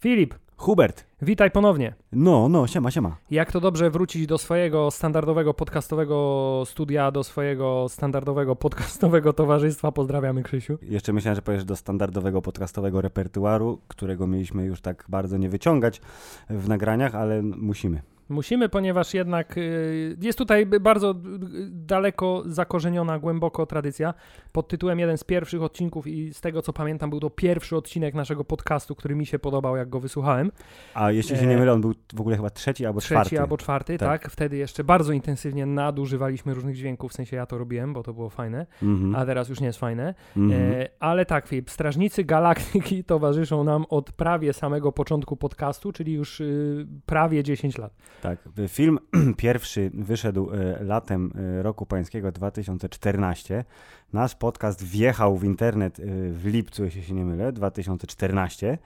Filip, Hubert. witaj ponownie. No, no, siema, siema. Jak to dobrze wrócić do swojego standardowego podcastowego studia, do swojego standardowego podcastowego towarzystwa. Pozdrawiamy, Krzysiu. Jeszcze myślałem, że powiesz do standardowego podcastowego repertuaru, którego mieliśmy już tak bardzo nie wyciągać w nagraniach, ale musimy. Musimy, ponieważ jednak y, jest tutaj bardzo daleko zakorzeniona, głęboko tradycja. Pod tytułem jeden z pierwszych odcinków i z tego co pamiętam był to pierwszy odcinek naszego podcastu, który mi się podobał, jak go wysłuchałem. A jeśli się E, nie mylę, on był w ogóle chyba trzeci albo Trzeci czwarty. albo czwarty, Tak. tak. Wtedy jeszcze bardzo intensywnie nadużywaliśmy różnych dźwięków, w sensie ja to robiłem, bo to było fajne, Mhm. a teraz już nie jest fajne. Mhm. E, ale tak, Filip, Strażnicy Galaktyki towarzyszą nam od prawie samego początku podcastu, czyli już y, prawie 10 lat. Tak. Film pierwszy wyszedł e, latem e, roku pańskiego 2014. Nasz podcast wjechał w internet e, w lipcu, jeśli się nie mylę, 2014.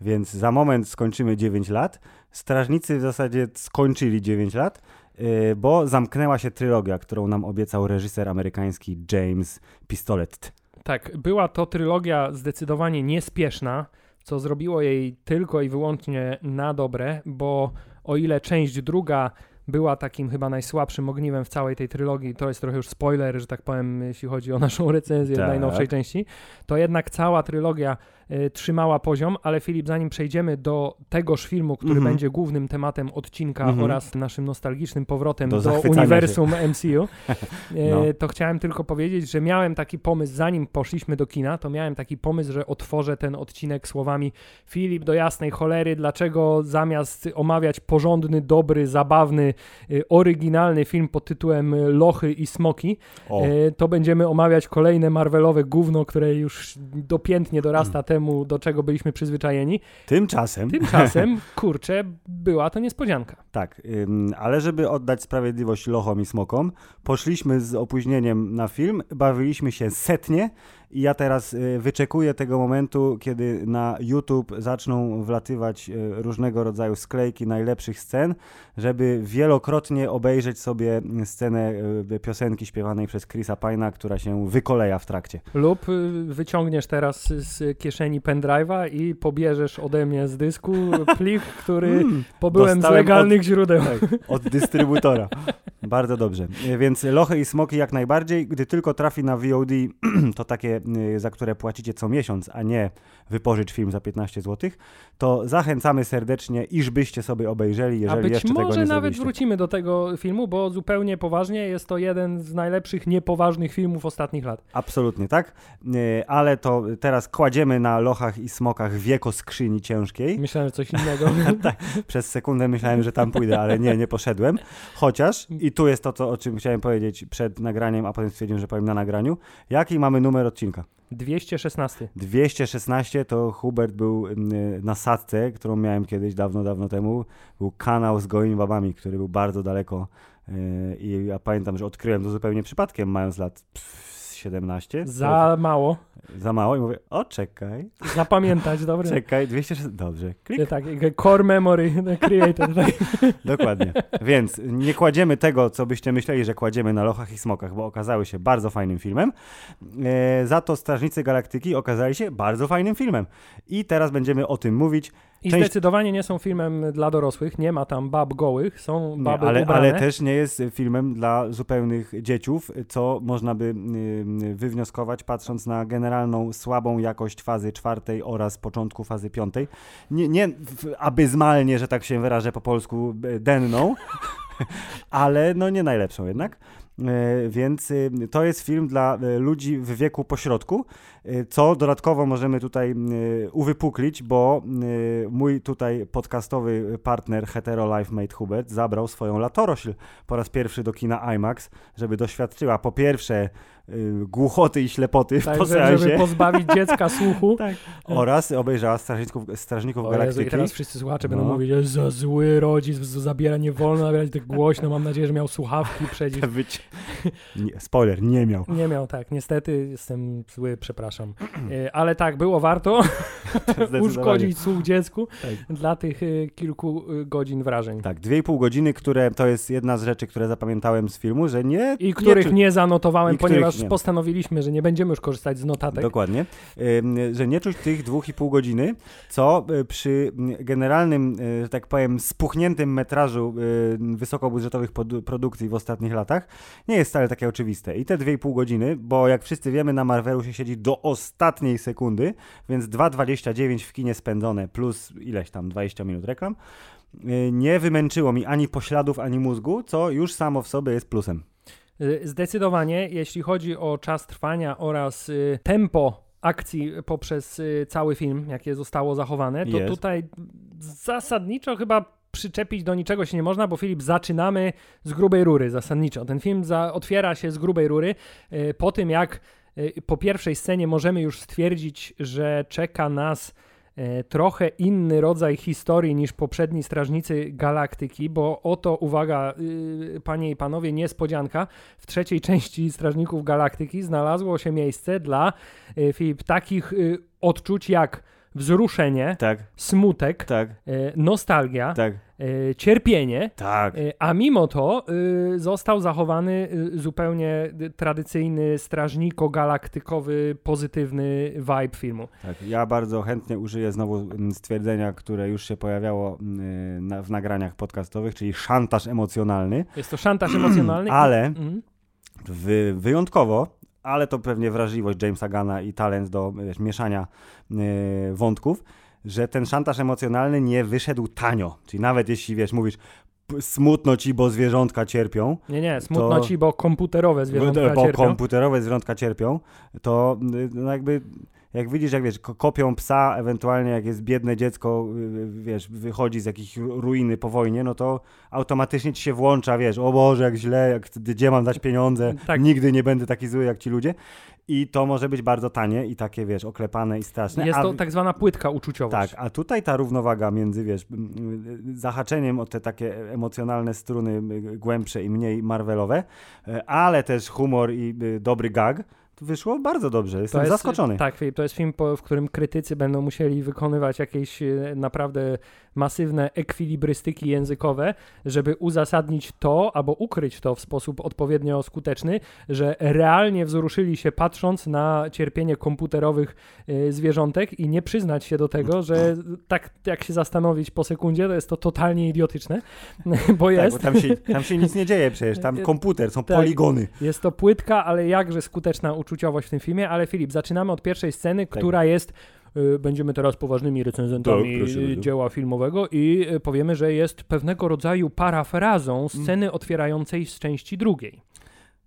Więc za moment skończymy 9 lat. Strażnicy w zasadzie skończyli 9 lat, bo zamknęła się trylogia, którą nam obiecał reżyser amerykański James Pistolet. Tak, była to trylogia zdecydowanie niespieszna, co zrobiło jej tylko i wyłącznie na dobre, bo o ile część druga była takim chyba najsłabszym ogniwem w całej tej trylogii, to jest trochę już spoiler, że tak powiem, jeśli chodzi o naszą recenzję Tak. najnowszej części, to jednak cała trylogia trzymała poziom, ale Filip, zanim przejdziemy do tegoż filmu, który Mhm. będzie głównym tematem odcinka Mhm. oraz naszym nostalgicznym powrotem Do do, uniwersum MCU, e, No. to chciałem tylko powiedzieć, że miałem taki pomysł, zanim poszliśmy do kina, to miałem taki pomysł, że otworzę ten odcinek słowami Filip, do jasnej cholery, dlaczego zamiast omawiać porządny, dobry, zabawny, y, oryginalny film pod tytułem Lochy i Smoki, O, e, to będziemy omawiać kolejne Marvelowe gówno, które już dopiętnie dorasta temu, do czego byliśmy przyzwyczajeni. tymczasem... Tymczasem, kurczę, była to niespodzianka. Tak, ym, ale żeby oddać sprawiedliwość lochom i smokom, poszliśmy z opóźnieniem na film, bawiliśmy się setnie i ja teraz y, wyczekuję tego momentu, kiedy na YouTube zaczną wlatywać y, różnego rodzaju sklejki najlepszych scen, żeby wielokrotnie obejrzeć sobie scenę y, piosenki śpiewanej przez Chrisa Pina, która się wykoleja w trakcie. Lub wyciągniesz teraz z kieszeni pendrive'a i pobierzesz ode mnie z dysku plik, który Mm, pobyłem z legalnych źródeł. Tak, od dystrybutora. Bardzo dobrze. Więc lochy i smoki jak najbardziej. Gdy tylko trafi na VOD, to takie, za które płacicie co miesiąc, a nie wypożycz film za 15 zł, to zachęcamy serdecznie, iż byście sobie obejrzeli, A jeżeli być jeszcze tego może nie nawet zrobiliście. wrócimy do tego filmu, bo zupełnie poważnie jest to jeden z najlepszych niepoważnych filmów ostatnich lat. Absolutnie, tak? Ale to teraz kładziemy na lochach i smokach wieko skrzyni ciężkiej. Myślałem, że coś innego. Przez sekundę myślałem, że tam pójdę, ale nie, nie poszedłem. Chociaż, i tu jest to, co, o czym chciałem powiedzieć przed nagraniem, a potem stwierdziłem, że powiem na nagraniu. Jaki mamy numer odcinka? 216. 216 to Hubert był y, na sadce, którą miałem kiedyś dawno, dawno temu. Był kanał z gołymi babami, który był bardzo daleko. y, I ja pamiętam, że odkryłem to zupełnie przypadkiem, mając lat pff, 17. Za mało. za mało i mówię, o czekaj, Zapamiętać, dobre. czekaj, 216, dobrze, klik. Tak, core memory created. Tak. Dokładnie. Więc nie kładziemy tego, co byście myśleli, że kładziemy na lochach i smokach, bo okazały się bardzo fajnym filmem. E, za to Strażnicy Galaktyki okazali się bardzo fajnym filmem. I teraz będziemy o tym mówić. I Część- zdecydowanie nie są filmem dla dorosłych, nie ma tam bab gołych, są Nie, baby ale, ubrane. ale też nie jest filmem dla zupełnych dzieciów, co można by y, wywnioskować patrząc na generalną słabą jakość fazy czwartej oraz początku fazy piątej. Nie, nie abysmalnie, że tak się wyrażę po polsku, e, denną, ale no nie najlepszą jednak. E, Więc y, to jest film dla e, ludzi w wieku pośrodku, co dodatkowo możemy tutaj y, uwypuklić, bo y, mój tutaj podcastowy partner Hetero Life Mate Hubert zabrał swoją latorośl po raz pierwszy do kina IMAX, żeby doświadczyła po pierwsze głuchoty i ślepoty w Tak, po żeby, seansie. żeby pozbawić dziecka słuchu. Tak. Oraz obejrzała Strażników, Strażników O Jezu, Galaktyki. i teraz wszyscy słuchacze No. będą mówić, że za zły rodzic, zabiera nie wolno nabierać tak głośno, mam nadzieję, że miał słuchawki przecież. Być... Nie, spoiler, nie miał. Nie miał, tak, niestety jestem zły, przepraszam. E, Ale tak, było warto uszkodzić słuch dziecku Tak. dla tych e, kilku e, godzin wrażeń. Tak, dwie i pół godziny, które to jest jedna z rzeczy, które zapamiętałem z filmu, że nie. I których czu- nie zanotowałem, ponieważ nie. postanowiliśmy, że nie będziemy już korzystać z notatek. Dokładnie. Że nie czuć tych dwóch i pół godziny, co przy generalnym, że tak powiem, spuchniętym metrażu wysokobudżetowych produkcji w ostatnich latach nie jest wcale takie oczywiste. I te dwie i pół godziny, bo jak wszyscy wiemy, na Marvelu się siedzi do ostatniej sekundy, więc 2,29 w kinie spędzone plus ileś tam 20 minut reklam. y, Nie wymęczyło mi ani pośladów, ani mózgu, co już samo w sobie jest plusem. Y, Zdecydowanie, jeśli chodzi o czas trwania oraz y, tempo akcji poprzez cały film, jakie zostało zachowane, to Jest. tutaj zasadniczo chyba przyczepić do niczego się nie można, bo Filip zaczynamy z grubej rury zasadniczo. Ten film za, otwiera się z grubej rury po tym, jak po pierwszej scenie możemy już stwierdzić, że czeka nas e, trochę inny rodzaj historii niż poprzedni Strażnicy Galaktyki, bo oto, uwaga, y, panie i panowie, niespodzianka, w trzeciej części Strażników Galaktyki znalazło się miejsce dla, y, Filip, takich y, odczuć jak wzruszenie, Tak, smutek, tak, nostalgia, tak, cierpienie, tak. y, a mimo to y, został zachowany y, zupełnie y, tradycyjny, strażniko-galaktykowy, pozytywny vibe filmu. Tak, ja bardzo chętnie użyję znowu mm, stwierdzenia, które już się pojawiało mm, w nagraniach podcastowych, czyli szantaż emocjonalny, Jest to szantaż emocjonalny. ale Mhm. wy, wyjątkowo, ale to pewnie wrażliwość Jamesa Gana i talent do wiesz, mieszania y, wątków, że ten szantaż emocjonalny nie wyszedł tanio. Czyli nawet jeśli wiesz, mówisz "P- smutno ci, bo zwierzątka cierpią, Nie, nie, smutno to- ci, bo komputerowe zwierzątka bo cierpią. komputerowe zwierzątka cierpią, to y, no jakby jak widzisz, jak wiesz, ko- kopią psa, ewentualnie jak jest biedne dziecko, y, wiesz, wychodzi z jakiejś ru- ruiny po wojnie, no to automatycznie ci się włącza, wiesz, o Boże, jak źle, jak, gdzie mam dać pieniądze, Tak. nigdy nie będę taki zły jak ci ludzie. I to może być bardzo tanie i takie, wiesz, oklepane i straszne. Jest a, to tak zwana płytka uczuciowość. tak, a tutaj ta równowaga między, wiesz, zahaczeniem o te takie emocjonalne struny głębsze i mniej Marvelowe, e, ale też humor i y, dobry gag, wyszło bardzo dobrze. Jestem jest, zaskoczony. Tak, Filip, to jest film, po, w którym krytycy będą musieli wykonywać jakieś e, naprawdę masywne ekwilibrystyki językowe, żeby uzasadnić to albo ukryć to w sposób odpowiednio skuteczny, że realnie wzruszyli się patrząc na cierpienie komputerowych e, zwierzątek i nie przyznać się do tego, że tak jak się zastanowić po sekundzie, to jest to totalnie idiotyczne, bo Tak, jest. bo tam się, tam się nic nie dzieje przecież, tam komputer, są tak. poligony. Jest to płytka, ale jakże skuteczna uczuciowość w tym filmie. Ale Filip, zaczynamy od pierwszej sceny, Tak. która jest. y, Będziemy teraz poważnymi recenzentami Tak, y, dzieła filmowego i y, powiemy, że jest pewnego rodzaju parafrazą sceny otwierającej z części drugiej.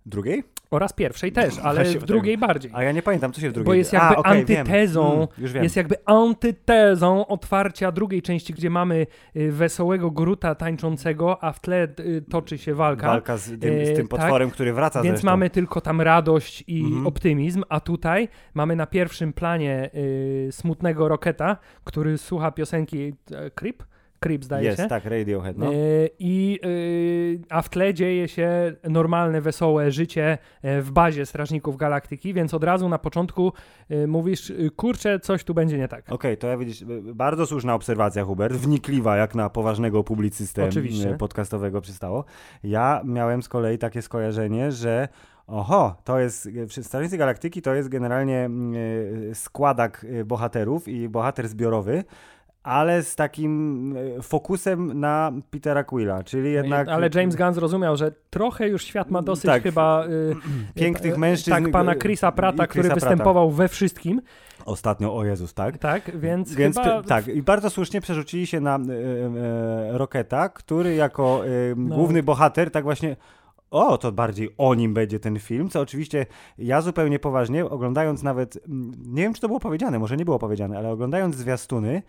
Drugiej? Oraz pierwszej też, ale w drugiej bardziej. A ja nie pamiętam, co się w drugiej... Bo jest A, jakby okej, wiem. antytezą, Mm, wiem. jest jakby antytezą otwarcia drugiej części, gdzie mamy y, wesołego Gruta tańczącego, a w tle y, toczy się walka. Walka z tym, z tym tak. potworem, który wraca Więc zresztą. mamy tylko tam radość i Mhm. optymizm, a tutaj mamy na pierwszym planie y, smutnego Roketa, który słucha piosenki Creep, Creep zdaje Jest, się. tak, Radiohead, no. E, I, y, a w tle dzieje się normalne, wesołe życie e, w bazie Strażników Galaktyki, więc od razu na początku mówisz, kurczę, coś tu będzie nie tak. Okej, to ja widzisz, bardzo słuszna obserwacja, Hubert, wnikliwa jak na poważnego publicystę Oczywiście. podcastowego przystało. Ja miałem z kolei takie skojarzenie, że oho, to jest, Strażnicy Galaktyki to jest generalnie składak bohaterów i bohater zbiorowy, ale z takim y, fokusem na Petera Quilla, czyli jednak... Ale James Gunn zrozumiał, że trochę już świat ma dosyć Tak. chyba y, Pięknych y, mężczyzn, Tak, pana y, Chrisa Prata, który Chrisa Pratta. występował we wszystkim. Ostatnio, o Jezus, tak? Tak, więc, Więc chyba... tak, i bardzo słusznie przerzucili się na e, e, Roketa, który jako e, No. główny bohater tak właśnie o, to bardziej o nim będzie ten film, co oczywiście ja zupełnie poważnie, oglądając nawet, mm, nie wiem czy to było powiedziane, może nie było powiedziane, ale oglądając zwiastuny,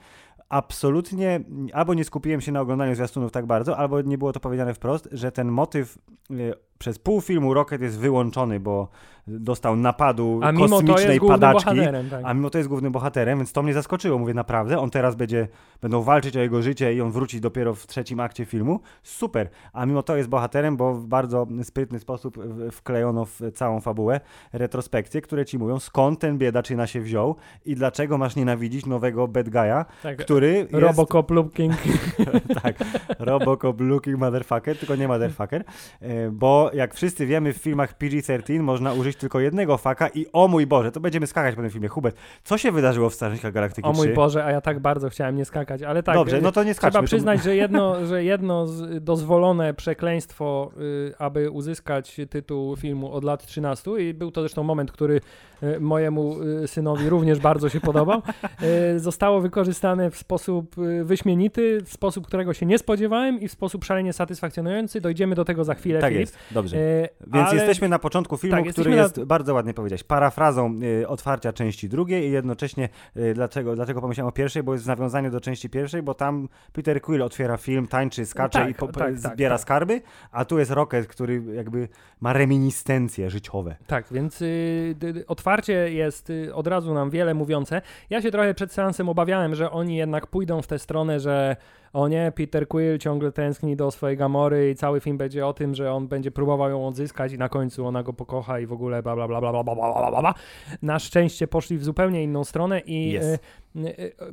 absolutnie albo nie skupiłem się na oglądaniu zwiastunów tak bardzo, albo nie było to powiedziane wprost, że ten motyw e, przez pół filmu Rocket jest wyłączony, bo dostał napadu A kosmicznej padaczki. Tak. A mimo to jest głównym bohaterem, więc to mnie zaskoczyło. Mówię, naprawdę, on teraz będzie, będą walczyć o jego życie i on wróci dopiero w trzecim akcie filmu. Super. A mimo to jest bohaterem, bo w bardzo sprytny sposób wklejono w całą fabułę retrospekcje, które ci mówią, skąd ten biedaczyna się wziął i dlaczego masz nienawidzić nowego bad guy'a, tak. który jest... Robocop lub King. tak, Robocop looking motherfucker, tylko nie motherfucker, e, bo jak wszyscy wiemy w filmach PG-13 można użyć tylko jednego faka i o mój Boże, to będziemy skakać po tym filmie. Hubert, co się wydarzyło w Strażnikach Galaktyki O mój 3? Boże, a ja tak bardzo chciałem nie skakać, ale tak. Dobrze, no to nie skaczmy. Trzeba przyznać, że jedno, że jedno dozwolone przekleństwo, y, aby uzyskać tytuł filmu od lat 13 i był to zresztą moment, który mojemu y, synowi również bardzo się podobał, y, zostało wykorzystane w sposób wyśmienity, w sposób, którego się nie spodziewałem i w sposób szalenie satysfakcjonujący. Dojdziemy do tego za chwilę, Tak Filip. jest, dobrze. Więc ale- jesteśmy na początku filmu, tak, który jesteśmy na- jest, bardzo ładnie powiedziałeś, parafrazą otwarcia części drugiej i jednocześnie dlaczego, dlaczego pomyślałem o pierwszej, bo jest nawiązanie do części pierwszej, bo tam Peter Quill otwiera film, tańczy, skacze Tak, i po, tak, tak, zbiera tak. skarby, a tu jest Rocket, który jakby ma reminiscencje życiowe. Tak, więc y, otwarcie jest y, od razu nam wiele mówiące. Ja się trochę przed seansem obawiałem, że oni jednak pójdą w tę stronę, że o nie, Peter Quill ciągle tęskni do swojej Gamory i cały film będzie o tym, że on będzie próbował ją odzyskać i na końcu ona go pokocha i w ogóle bla bla bla bla bla bla bla bla. Na szczęście poszli w zupełnie inną stronę i Yes. y,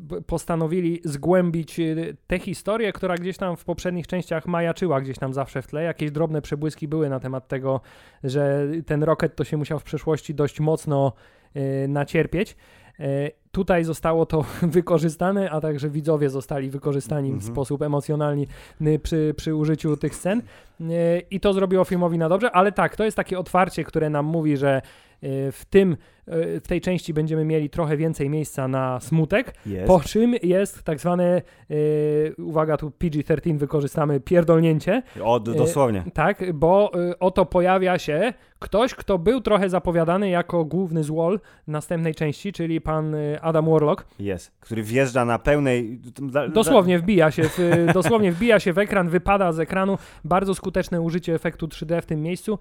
b- postanowili zgłębić y, tę historię, która gdzieś tam w poprzednich częściach majaczyła gdzieś tam zawsze w tle. Jakieś drobne przebłyski były na temat tego, że ten Rocket to się musiał w przeszłości dość mocno nacierpieć. Tutaj zostało to wykorzystane, a także widzowie zostali wykorzystani w Mhm. sposób emocjonalny przy, przy użyciu tych scen. Y, I to zrobiło filmowi na dobrze, ale tak, to jest takie otwarcie, które nam mówi, że w tym, y, w tej części będziemy mieli trochę więcej miejsca na smutek, Jest. po czym jest tak zwane, y, uwaga, tu PG-13 wykorzystamy, pierdolnięcie, O, dosłownie. tak, bo oto pojawia się ktoś, kto był trochę zapowiadany jako główny złol następnej części, czyli pan Adam Warlock. Jest. Który wjeżdża na pełnej... Dosłownie wbija się, w, dosłownie wbija się w ekran, wypada z ekranu. Bardzo skuteczne użycie efektu 3D w tym miejscu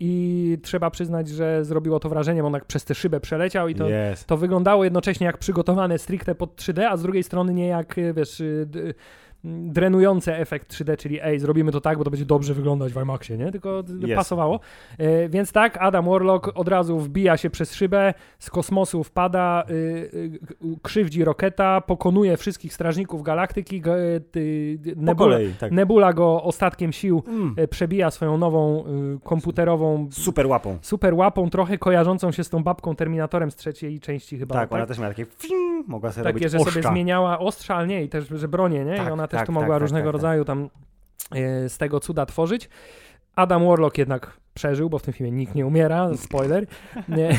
i trzeba przyznać, że zrobiło to wrażenie, bo on tak przez tę szybę przeleciał i to, Jest. to wyglądało jednocześnie jak przygotowane stricte pod 3D, a z drugiej strony nie jak, y, wiesz, d- y, drenujący efekt 3D, czyli ej, zrobimy to tak, bo to będzie dobrze wyglądać w IMAXie, nie? Tylko Jest. pasowało. E, więc tak, Adam Warlock od razu wbija się przez szybę, z kosmosu wpada, y, y, krzywdzi Roketa, pokonuje wszystkich strażników galaktyki, y, Nebula, kolei, tak. Nebula go ostatkiem sił Mm. e, przebija swoją nową y, komputerową Super łapą. super łapą, trochę kojarzącą się z tą babką Terminatorem z trzeciej części chyba. Tak, ona też miała takie fing, mogła sobie takie, robić że oszka. sobie zmieniała ostrza, ale nie, i też, że bronie, nie? Tak, I ona też tak, tu tak, mogła tak, różnego tak, tak. rodzaju tam e, z tego cuda tworzyć. Adam Warlock jednak przeżył, bo w tym filmie nikt nie umiera, spoiler, nie,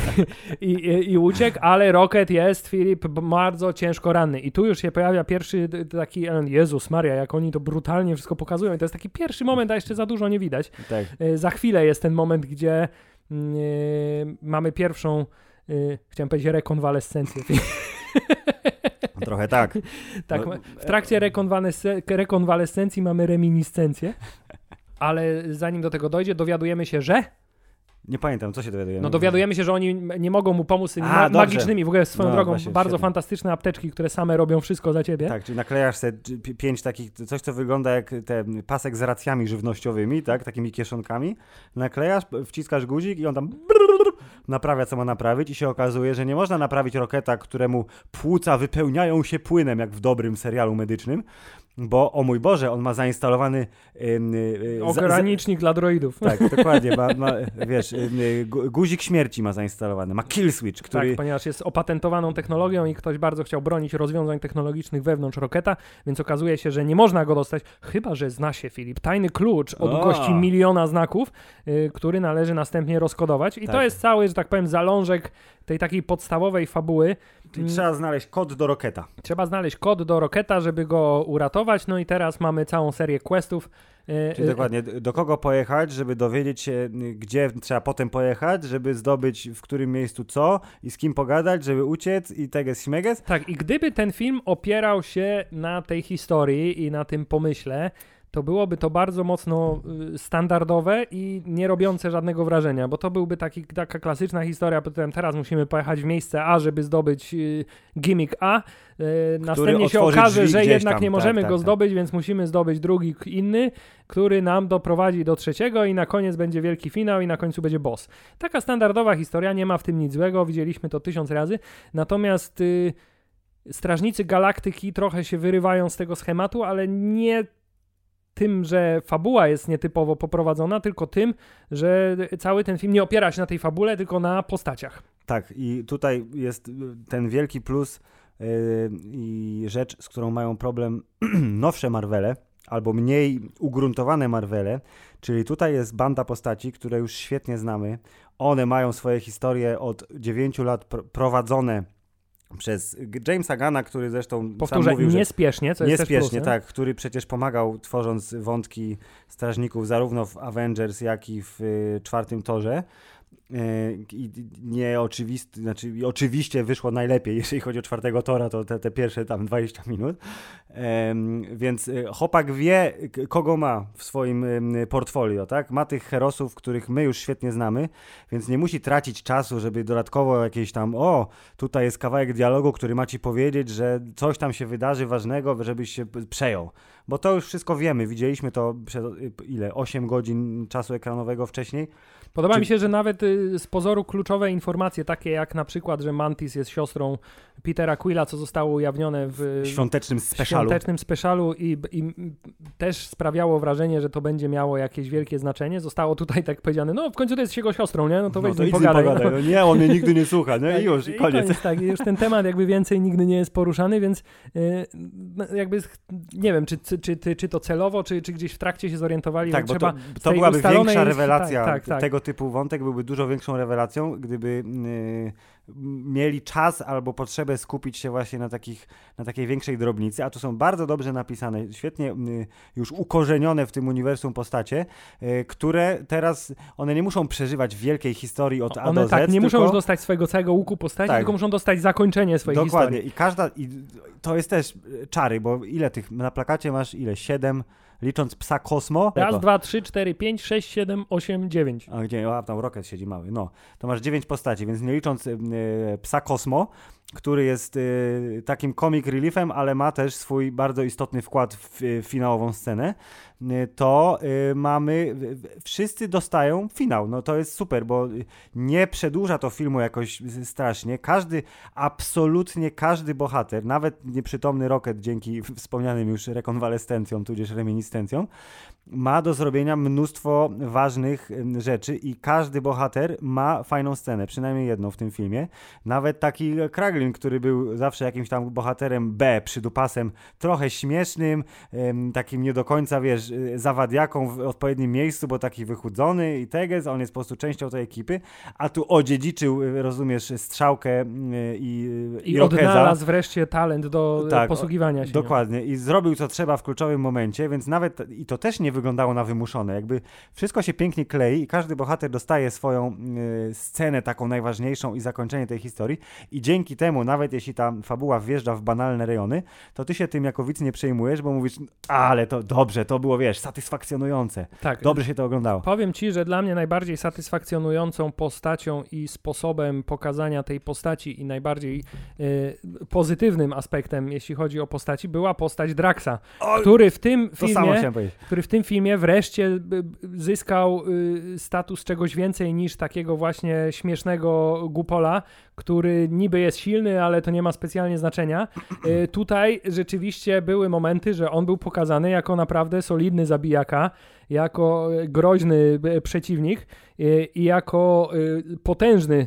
i, i, i uciekł, ale Rocket jest, Filip, bardzo ciężko ranny. I tu już się pojawia pierwszy taki Jezus Maria, jak oni to brutalnie wszystko pokazują. I to jest taki pierwszy moment, a jeszcze za dużo nie widać. Tak. E, Za chwilę jest ten moment, gdzie e, mamy pierwszą, e, chciałem powiedzieć rekonwalescencję. Trochę tak. tak, No, w trakcie rekonwalesce- rekonwalescencji mamy reminiscencję. Ale zanim do tego dojdzie, dowiadujemy się, że. Nie pamiętam, co się dowiadujemy. No dowiadujemy się, że oni nie mogą mu pomóc tymi A, ma- magicznymi, w ogóle swoją No, drogą, właśnie, bardzo świetnie. fantastyczne apteczki, które same robią wszystko za ciebie. Tak, czyli naklejasz sobie pi- pięć takich, coś co wygląda jak ten pasek z racjami żywnościowymi, tak, takimi kieszonkami. Naklejasz, wciskasz guzik i on tam naprawia co ma naprawić i się okazuje, że nie można naprawić roketa, któremu płuca wypełniają się płynem, jak w dobrym serialu medycznym, bo o mój Boże, on ma zainstalowany ym, y, za- za- Ogranicznik dla droidów. tak, dokładnie, ma, ma, wiesz, y, gu- guzik śmierci ma zainstalowany, ma kill switch, który... Tak, ponieważ jest opatentowaną technologią i ktoś bardzo chciał bronić rozwiązań technologicznych wewnątrz Roketa, więc okazuje się, że nie można go dostać, chyba że zna się Filip. Tajny klucz od A. gości miliona znaków, y, który należy następnie rozkodować. I to Tak. jest cały, że tak powiem, zalążek tej takiej podstawowej fabuły. Czyli trzeba znaleźć kod do roketa. Trzeba znaleźć kod do Roketa, żeby go uratować. No i teraz mamy całą serię questów. y, Czyli y, dokładnie, do kogo pojechać, żeby dowiedzieć się, gdzie trzeba potem pojechać, żeby zdobyć w którym miejscu co i z kim pogadać, żeby uciec i teges śmeges. Tak, i gdyby ten film opierał się na tej historii i na tym pomyśle, to byłoby to bardzo mocno y, standardowe i nie robiące żadnego wrażenia, bo to byłby taki, taka klasyczna historia, potem teraz musimy pojechać w miejsce A, żeby zdobyć y, gimmick A, y, następnie się okaże, że jednak tam. nie możemy tak, go tak, zdobyć, więc musimy zdobyć drugi inny, który nam doprowadzi do trzeciego i na koniec będzie wielki finał i na końcu będzie boss. Taka standardowa historia, nie ma w tym nic złego, widzieliśmy to tysiąc razy, natomiast Strażnicy Galaktyki trochę się wyrywają z tego schematu, ale nie tym, że fabuła jest nietypowo poprowadzona, tylko tym, że cały ten film nie opiera się na tej fabule, tylko na postaciach. Tak, i tutaj jest ten wielki plus yy, i rzecz, z którą mają problem nowsze Marvele, albo mniej ugruntowane Marvele, czyli tutaj jest banda postaci, które już świetnie znamy. One mają swoje historie od 9 lat pr prowadzone przez Jamesa Gana, który zresztą Powtórzę, sam mówił, że niespiesznie, co jest Niespiesznie, plusem. tak, który przecież pomagał tworząc wątki strażników zarówno w Avengers, jak i w y, czwartym torze. Y, I nie oczywisty, znaczy oczywiście wyszło najlepiej, jeżeli chodzi o czwartego tora, to te, te pierwsze tam 20 minut. Więc y, Hopak wie, kogo ma w swoim portfolio, tak? Ma tych herosów, których my już świetnie znamy, więc nie musi tracić czasu, żeby dodatkowo jakieś tam, o, tutaj jest kawałek dialogu, który ma ci powiedzieć, że coś tam się wydarzy ważnego, żebyś się przejął. Bo to już wszystko wiemy, widzieliśmy to przez y, ile? 8 godzin czasu ekranowego wcześniej. Podoba Czy- mi się, że nawet y, z pozoru kluczowe informacje, takie jak na przykład, że Mantis jest siostrą Petera Quilla, co zostało ujawnione w świątecznym specialu. świątecznym specialu i, i też sprawiało wrażenie, że to będzie miało jakieś wielkie znaczenie. Zostało tutaj tak powiedziane, no w końcu to jest jego siostrą, nie? No to No weź to z nim pogadaj. pogadaj. No. No nie, on mnie nigdy nie słucha, nie? Tak, I już, i koniec. tak, i już ten temat jakby więcej nigdy nie jest poruszany, więc y, no, jakby nie wiem, czy, czy, czy, czy to celowo, czy, czy gdzieś w trakcie się zorientowali, Tak, bo trzeba to, to byłaby większa rewelacja. tak, tak, tak. Tego typu wątek byłby dużo większą rewelacją, gdyby yy, mieli czas albo potrzebę skupić się właśnie na, takich, na takiej większej drobnicy, a tu są bardzo dobrze napisane, świetnie yy, już ukorzenione w tym uniwersum postacie, yy, które teraz, one nie muszą przeżywać wielkiej historii od A One do Z, tak, nie muszą tylko... już dostać swojego całego łuku postaci, Tak. tylko muszą dostać zakończenie swojej Dokładnie. historii. I każda. I to jest też e, czary, bo ile tych. Na plakacie masz ile? Siedem, licząc psa Kosmo. Raz, Jako- dwa, trzy, cztery, pięć, sześć, siedem, osiem, dziewięć. A gdzie? A tam Rocket siedzi mały. No, to masz dziewięć postaci, więc nie licząc e, psa Kosmo, który jest e, takim comic reliefem, ale ma też swój bardzo istotny wkład w e, finałową scenę, e, to e, mamy. Wszyscy dostają finał. No to jest super, bo nie przedłuża to filmu jakoś strasznie. Każdy, absolutnie każdy bohater, nawet nieprzytomny Rocket dzięki wspomnianym już rekonwalescencjom, tudzież reminiscencjom, ma do zrobienia mnóstwo ważnych rzeczy i każdy bohater ma fajną scenę, przynajmniej jedną w tym filmie. Nawet taki Kraglin, który był zawsze jakimś tam bohaterem B, przydupasem, trochę śmiesznym, takim nie do końca, wiesz, y, zawadiaką w odpowiednim miejscu, bo taki wychudzony i teges, on jest po prostu częścią tej ekipy, a tu odziedziczył, y, rozumiesz, strzałkę y, i, I Irokeza. odnalazł wreszcie talent do Tak, tak, posługiwania się. nią. Dokładnie. I zrobił co trzeba w kluczowym momencie, więc nawet i to też nie wyglądało na wymuszone. Jakby wszystko się pięknie klei i każdy bohater dostaje swoją y, scenę taką najważniejszą i zakończenie tej historii. I dzięki temu, nawet jeśli ta fabuła wjeżdża w banalne rejony, to ty się tym jako widz nie przejmujesz, bo mówisz, ale to dobrze, to było, wiesz, satysfakcjonujące. Tak. Dobrze się to oglądało. Powiem ci, że dla mnie najbardziej satysfakcjonującą postacią i sposobem pokazania tej postaci i najbardziej y, pozytywnym aspektem, jeśli chodzi o postaci, była postać Draxa, który w tym filmie, który w tym filmie wreszcie y, zyskał y, status czegoś więcej niż takiego właśnie śmiesznego gupola, który niby jest silny, ale to nie ma specjalnie znaczenia. Y, tutaj rzeczywiście były momenty, że on był pokazany jako naprawdę solidny zabijaka, jako groźny przeciwnik i jako potężny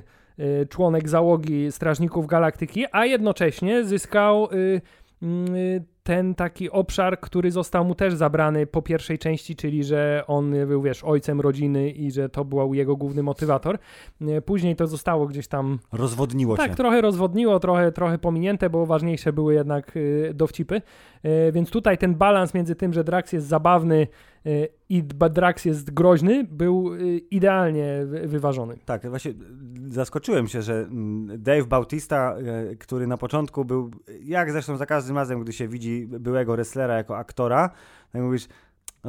członek załogi Strażników Galaktyki, a jednocześnie zyskał y, ten taki obszar, który został mu też zabrany po pierwszej części, czyli że on był, wiesz, ojcem rodziny i że to był jego główny motywator. Y, Później to zostało gdzieś tam Rozwodniło tak, się. trochę rozwodniło, trochę, trochę pominięte, bo ważniejsze były jednak y, dowcipy. Y, więc tutaj ten balans między tym, że Drax jest zabawny i dba- Drax jest groźny, był y, idealnie wy- wyważony. Tak, właśnie zaskoczyłem się, że mm, Dave Bautista, e, który na początku był, jak zresztą za każdym razem, gdy się widzi byłego wrestlera jako aktora, tak mówisz,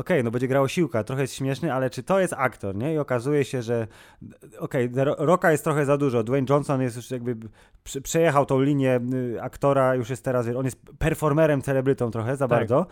okej, okay, no będzie grał siłka, trochę jest śmieszny, ale czy to jest aktor, nie? I okazuje się, że okej, okay, Roka jest trochę za dużo, Dwayne Johnson jest już jakby, przejechał tą linię y, aktora, już jest teraz, on jest performerem, celebrytą trochę za tak. bardzo,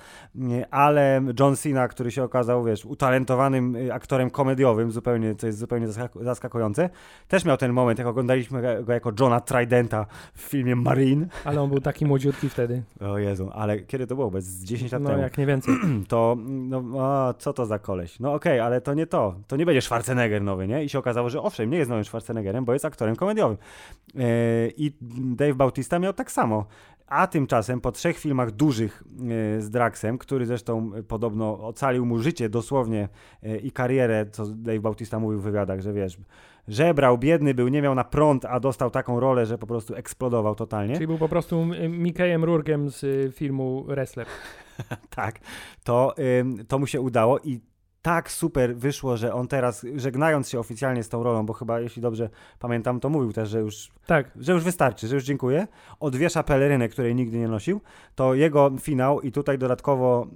ale John Cena, który się okazał, wiesz, utalentowanym y, aktorem komediowym zupełnie, co jest zupełnie zaskakujące, też miał ten moment, jak oglądaliśmy go jako Johna Tridenta w filmie Marine. Ale on był taki młodziutki wtedy. O Jezu, ale kiedy to było? Bez 10 lat no, temu. No jak nie więcej. To, no o, co to za koleś? No okej, okay, ale to nie to. To nie będzie Schwarzenegger nowy, nie? I się okazało, że owszem, nie jest nowym Schwarzeneggerem, bo jest aktorem komediowym. Yy, I Dave Bautista miał tak samo. A tymczasem po trzech filmach dużych e, z Draxem, który zresztą podobno ocalił mu życie dosłownie e, i karierę, co Dave Bautista mówił w wywiadach, że wiesz, żebrał, biedny był, nie miał na prąd, a dostał taką rolę, że po prostu eksplodował totalnie. Czyli był po prostu Mikejem Rurgiem z filmu Wrestler. tak, to, to mu się udało i tak super wyszło, że on teraz, żegnając się oficjalnie z tą rolą, bo chyba, jeśli dobrze pamiętam, to mówił też, że już, tak. że już wystarczy, że już dziękuję, odwiesza pelerynę, której nigdy nie nosił, to jego finał i tutaj dodatkowo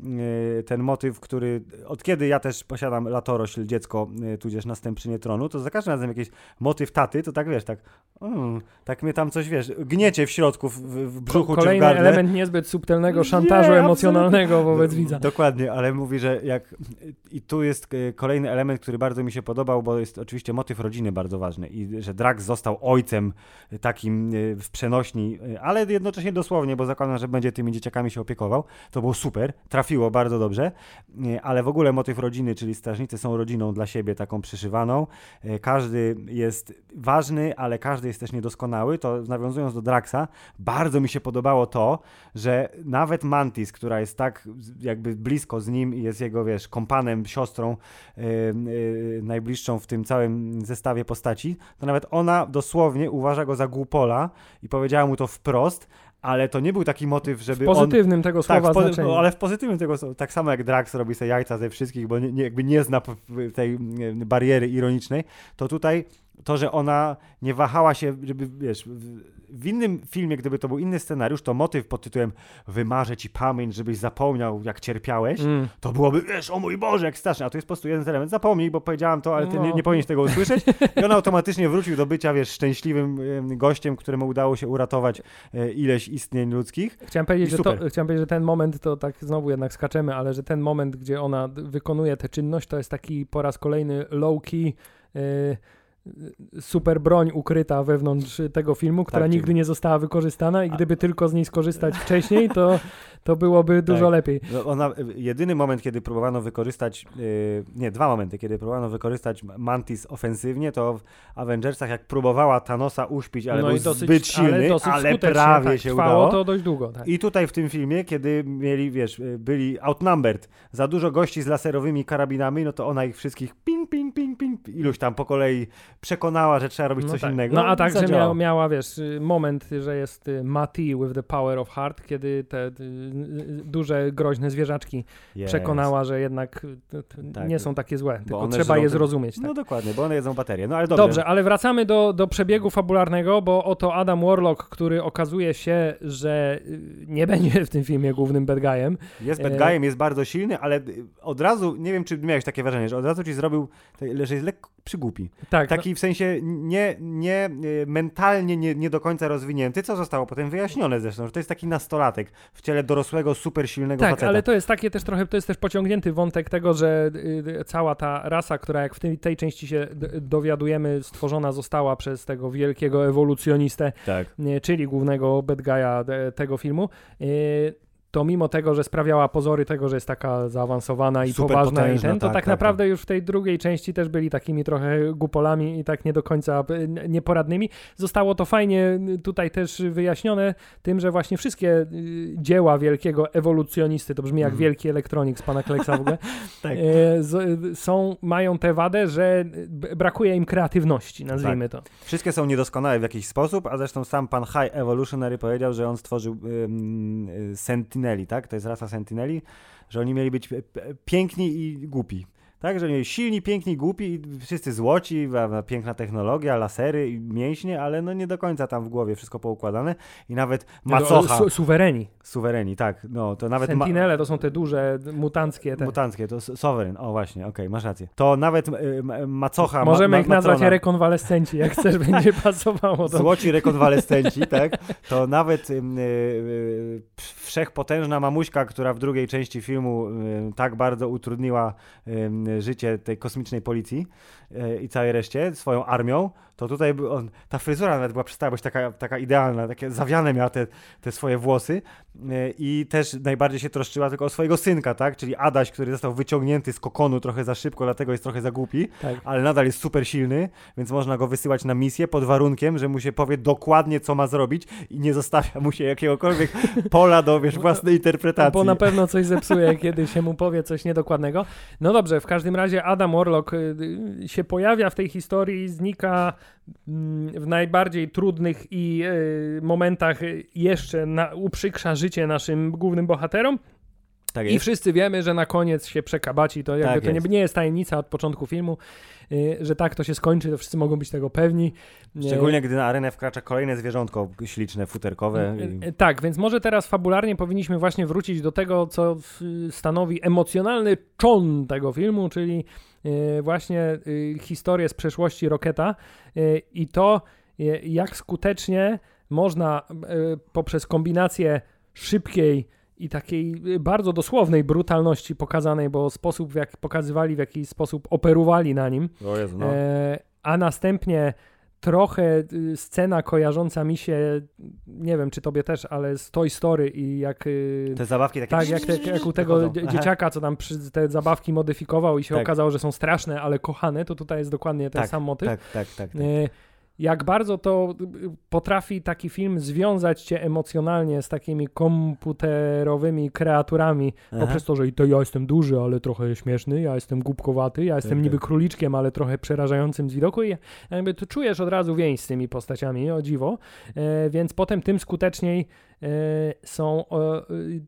yy, ten motyw, który od kiedy ja też posiadam latorośl, dziecko, yy, tudzież następczynię tronu, to za każdym razem jakiś motyw taty, to tak wiesz, tak mm, tak mnie tam coś, wiesz, gniecie w środku, w, w brzuchu Kolejny czy w gardle. element niezbyt subtelnego szantażu nie, emocjonalnego wobec widza. Dokładnie, ale mówi, że jak i tu jest e, kolejny element, który bardzo mi się podobał, bo jest oczywiście motyw rodziny bardzo ważny i że Drax został ojcem takim e, w przenośni, e, ale jednocześnie dosłownie, bo zakładam, że będzie tymi dzieciakami się opiekował. To było super, trafiło bardzo dobrze, ale w ogóle motyw rodziny, czyli strażnicy są rodziną dla siebie taką przyszywaną. Każdy jest ważny, ale każdy jest też niedoskonały. To nawiązując do Draxa, bardzo mi się podobało to, że nawet Mantis, która jest tak jakby blisko z nim i jest jego, wiesz, kompanem, siostrą, siostrą yy, yy, najbliższą w tym całym zestawie postaci, to nawet ona dosłownie uważa go za głupola i powiedziała mu to wprost, ale to nie był taki motyw, żeby w pozytywnym on, tego tak, słowa tak, ale w pozytywnym tego słowa, tak samo jak Drax robi sobie jajca ze wszystkich, bo nie, jakby nie zna tej bariery ironicznej, to tutaj to, że ona nie wahała się, żeby, wiesz, w innym filmie, gdyby to był inny scenariusz, to motyw pod tytułem wymarzę ci pamięć, żebyś zapomniał, jak cierpiałeś, mm. to byłoby, wiesz, o mój Boże, jak strasznie, a tu jest po prostu jeden element, zapomnij, bo powiedziałam to, ale ty no. nie, nie powinieneś tego usłyszeć i on automatycznie wrócił do bycia, wiesz, szczęśliwym gościem, któremu udało się uratować e, ileś istnień ludzkich. Chciałem powiedzieć, że to, chciałem powiedzieć, że ten moment, to tak znowu jednak skaczemy, ale że ten moment, gdzie ona wykonuje tę czynność, to jest taki po raz kolejny low-key, yy, super broń ukryta wewnątrz tego filmu, która tak, nigdy nie została wykorzystana i gdyby tylko z niej skorzystać wcześniej, to, to byłoby dużo tak. lepiej. No ona, jedyny moment, kiedy próbowano wykorzystać, yy, nie, dwa momenty, kiedy próbowano wykorzystać Mantis ofensywnie, to w Avengersach, jak próbowała Thanosa uśpić, ale no był dosyć, zbyt silny, ale, ale prawie tak, się udało. to dość długo. Tak. I tutaj w tym filmie, kiedy mieli, wiesz, byli outnumbered, za dużo gości z laserowymi karabinami, no to ona ich wszystkich ping, ping, ping, ping, iluś tam po kolei przekonała, że trzeba robić no coś tak. innego. No a także mia miała, wiesz, y, moment, że jest y, Mati with the power of heart, kiedy te y, duże, groźne zwierzaczki yes. przekonała, że jednak tak. nie są takie złe, tylko trzeba je zrozumieć. Tak. No dokładnie, bo one jedzą baterię. No ale dobrze. Dobrze, ale wracamy do, do przebiegu fabularnego, bo oto Adam Warlock, który okazuje się, że nie będzie w tym filmie głównym bad guyem. Jest bad guyem, jest bardzo silny, ale od razu, nie wiem, czy miałeś takie wrażenie, że od razu ci zrobił, że jest lekko przygłupi. Tak. Taki no. w sensie nie, nie y, mentalnie nie, nie do końca rozwinięty, co zostało potem wyjaśnione zresztą, że to jest taki nastolatek w ciele dorosłego, super silnego tak, faceta. ale to jest takie też trochę, to jest też pociągnięty wątek tego, że y, cała ta rasa, która jak w tej, tej części się dowiadujemy, stworzona została przez tego wielkiego ewolucjonistę, tak. czyli głównego bad guy'a tego filmu, y, to mimo tego, że sprawiała pozory tego, że jest taka zaawansowana i Super poważna potężna, i ten, to tak, tak, tak naprawdę tak. już w tej drugiej części też byli takimi trochę gupolami i tak nie do końca e, nieporadnymi. Zostało to fajnie tutaj też wyjaśnione tym, że właśnie wszystkie e, dzieła wielkiego ewolucjonisty, to brzmi jak mm. wielki elektronik z pana Kleksa w ogóle, tak. E, są, mają tę wadę, że brakuje im kreatywności, nazwijmy tak. to. Wszystkie są niedoskonałe w jakiś sposób, a zresztą sam pan High Evolutionary powiedział, że on stworzył um, Sentineli, tak? To jest rasa Sentineli, że oni mieli być piękni i głupi. Tak, że silni, piękni, głupi i wszyscy złoci, piękna technologia, lasery i mięśnie, ale no nie do końca tam w głowie wszystko poukładane i nawet macocha. Su suwereni. Suwereni, tak. No, to nawet Sentinele to są te duże, mutanckie. Te. Mutanckie, to sovereign. O właśnie, okej, okay, masz rację. To nawet y, macocha. Możemy ma, ich nazwać rekonwalescenci, jak chcesz, będzie pasowało. Do... Złoci rekonwalescenci, tak. To nawet y, y, wszechpotężna mamuśka, która w drugiej części filmu y, tak bardzo utrudniła y, życie tej kosmicznej policji y, i całej reszcie swoją armią, to tutaj on, ta fryzura nawet była przestała być taka, taka idealna, takie zawiane miała te, te swoje włosy i też najbardziej się troszczyła tylko o swojego synka, tak, czyli Adaś, który został wyciągnięty z kokonu trochę za szybko, dlatego jest trochę za głupi, tak. ale nadal jest super silny, więc można go wysyłać na misję pod warunkiem, że mu się powie dokładnie, co ma zrobić i nie zostawia mu się jakiegokolwiek pola do, wiesz, własnej interpretacji. Bo na pewno coś zepsuje, kiedy się mu powie coś niedokładnego. No dobrze, w każdym razie Adam Orlok y, y, się pojawia w tej historii, znika w najbardziej trudnych i y, momentach jeszcze na, uprzykrza życie naszym głównym bohaterom. Tak I wszyscy wiemy, że na koniec się przekabaci. To jakby tak to nie, nie jest tajemnica od początku filmu. Y, że tak to się skończy, to wszyscy mogą być tego pewni. Szczególnie gdy na arenę wkracza kolejne zwierzątko śliczne, futerkowe. Y, y, tak, więc może teraz fabularnie powinniśmy właśnie wrócić do tego, co stanowi emocjonalny czon tego filmu, czyli właśnie historię z przeszłości Roketa i to, jak skutecznie można poprzez kombinację szybkiej i takiej y, bardzo dosłownej brutalności pokazanej, bo sposób, w jaki pokazywali, w jaki sposób operowali na nim. Jezu, no. e, a następnie trochę y, scena kojarząca mi się, nie wiem czy tobie też, ale z Toy Story i jak... Y, te zabawki takie... Tak, jak, te, jak u tego dzieciaka, co tam przy, te zabawki modyfikował i się tak. okazało, że są straszne, ale kochane, to tutaj jest dokładnie ten tak, sam motyw. Tak, tak, tak. tak. E, jak bardzo to potrafi taki film związać cię emocjonalnie z takimi komputerowymi kreaturami, Aha. poprzez to, że i to ja jestem duży, ale trochę śmieszny, ja jestem głupkowaty, ja jestem okay. niby króliczkiem, ale trochę przerażającym z widoku i jakby tu czujesz od razu więź z tymi postaciami, o dziwo, e, więc potem tym skuteczniej e, są, e,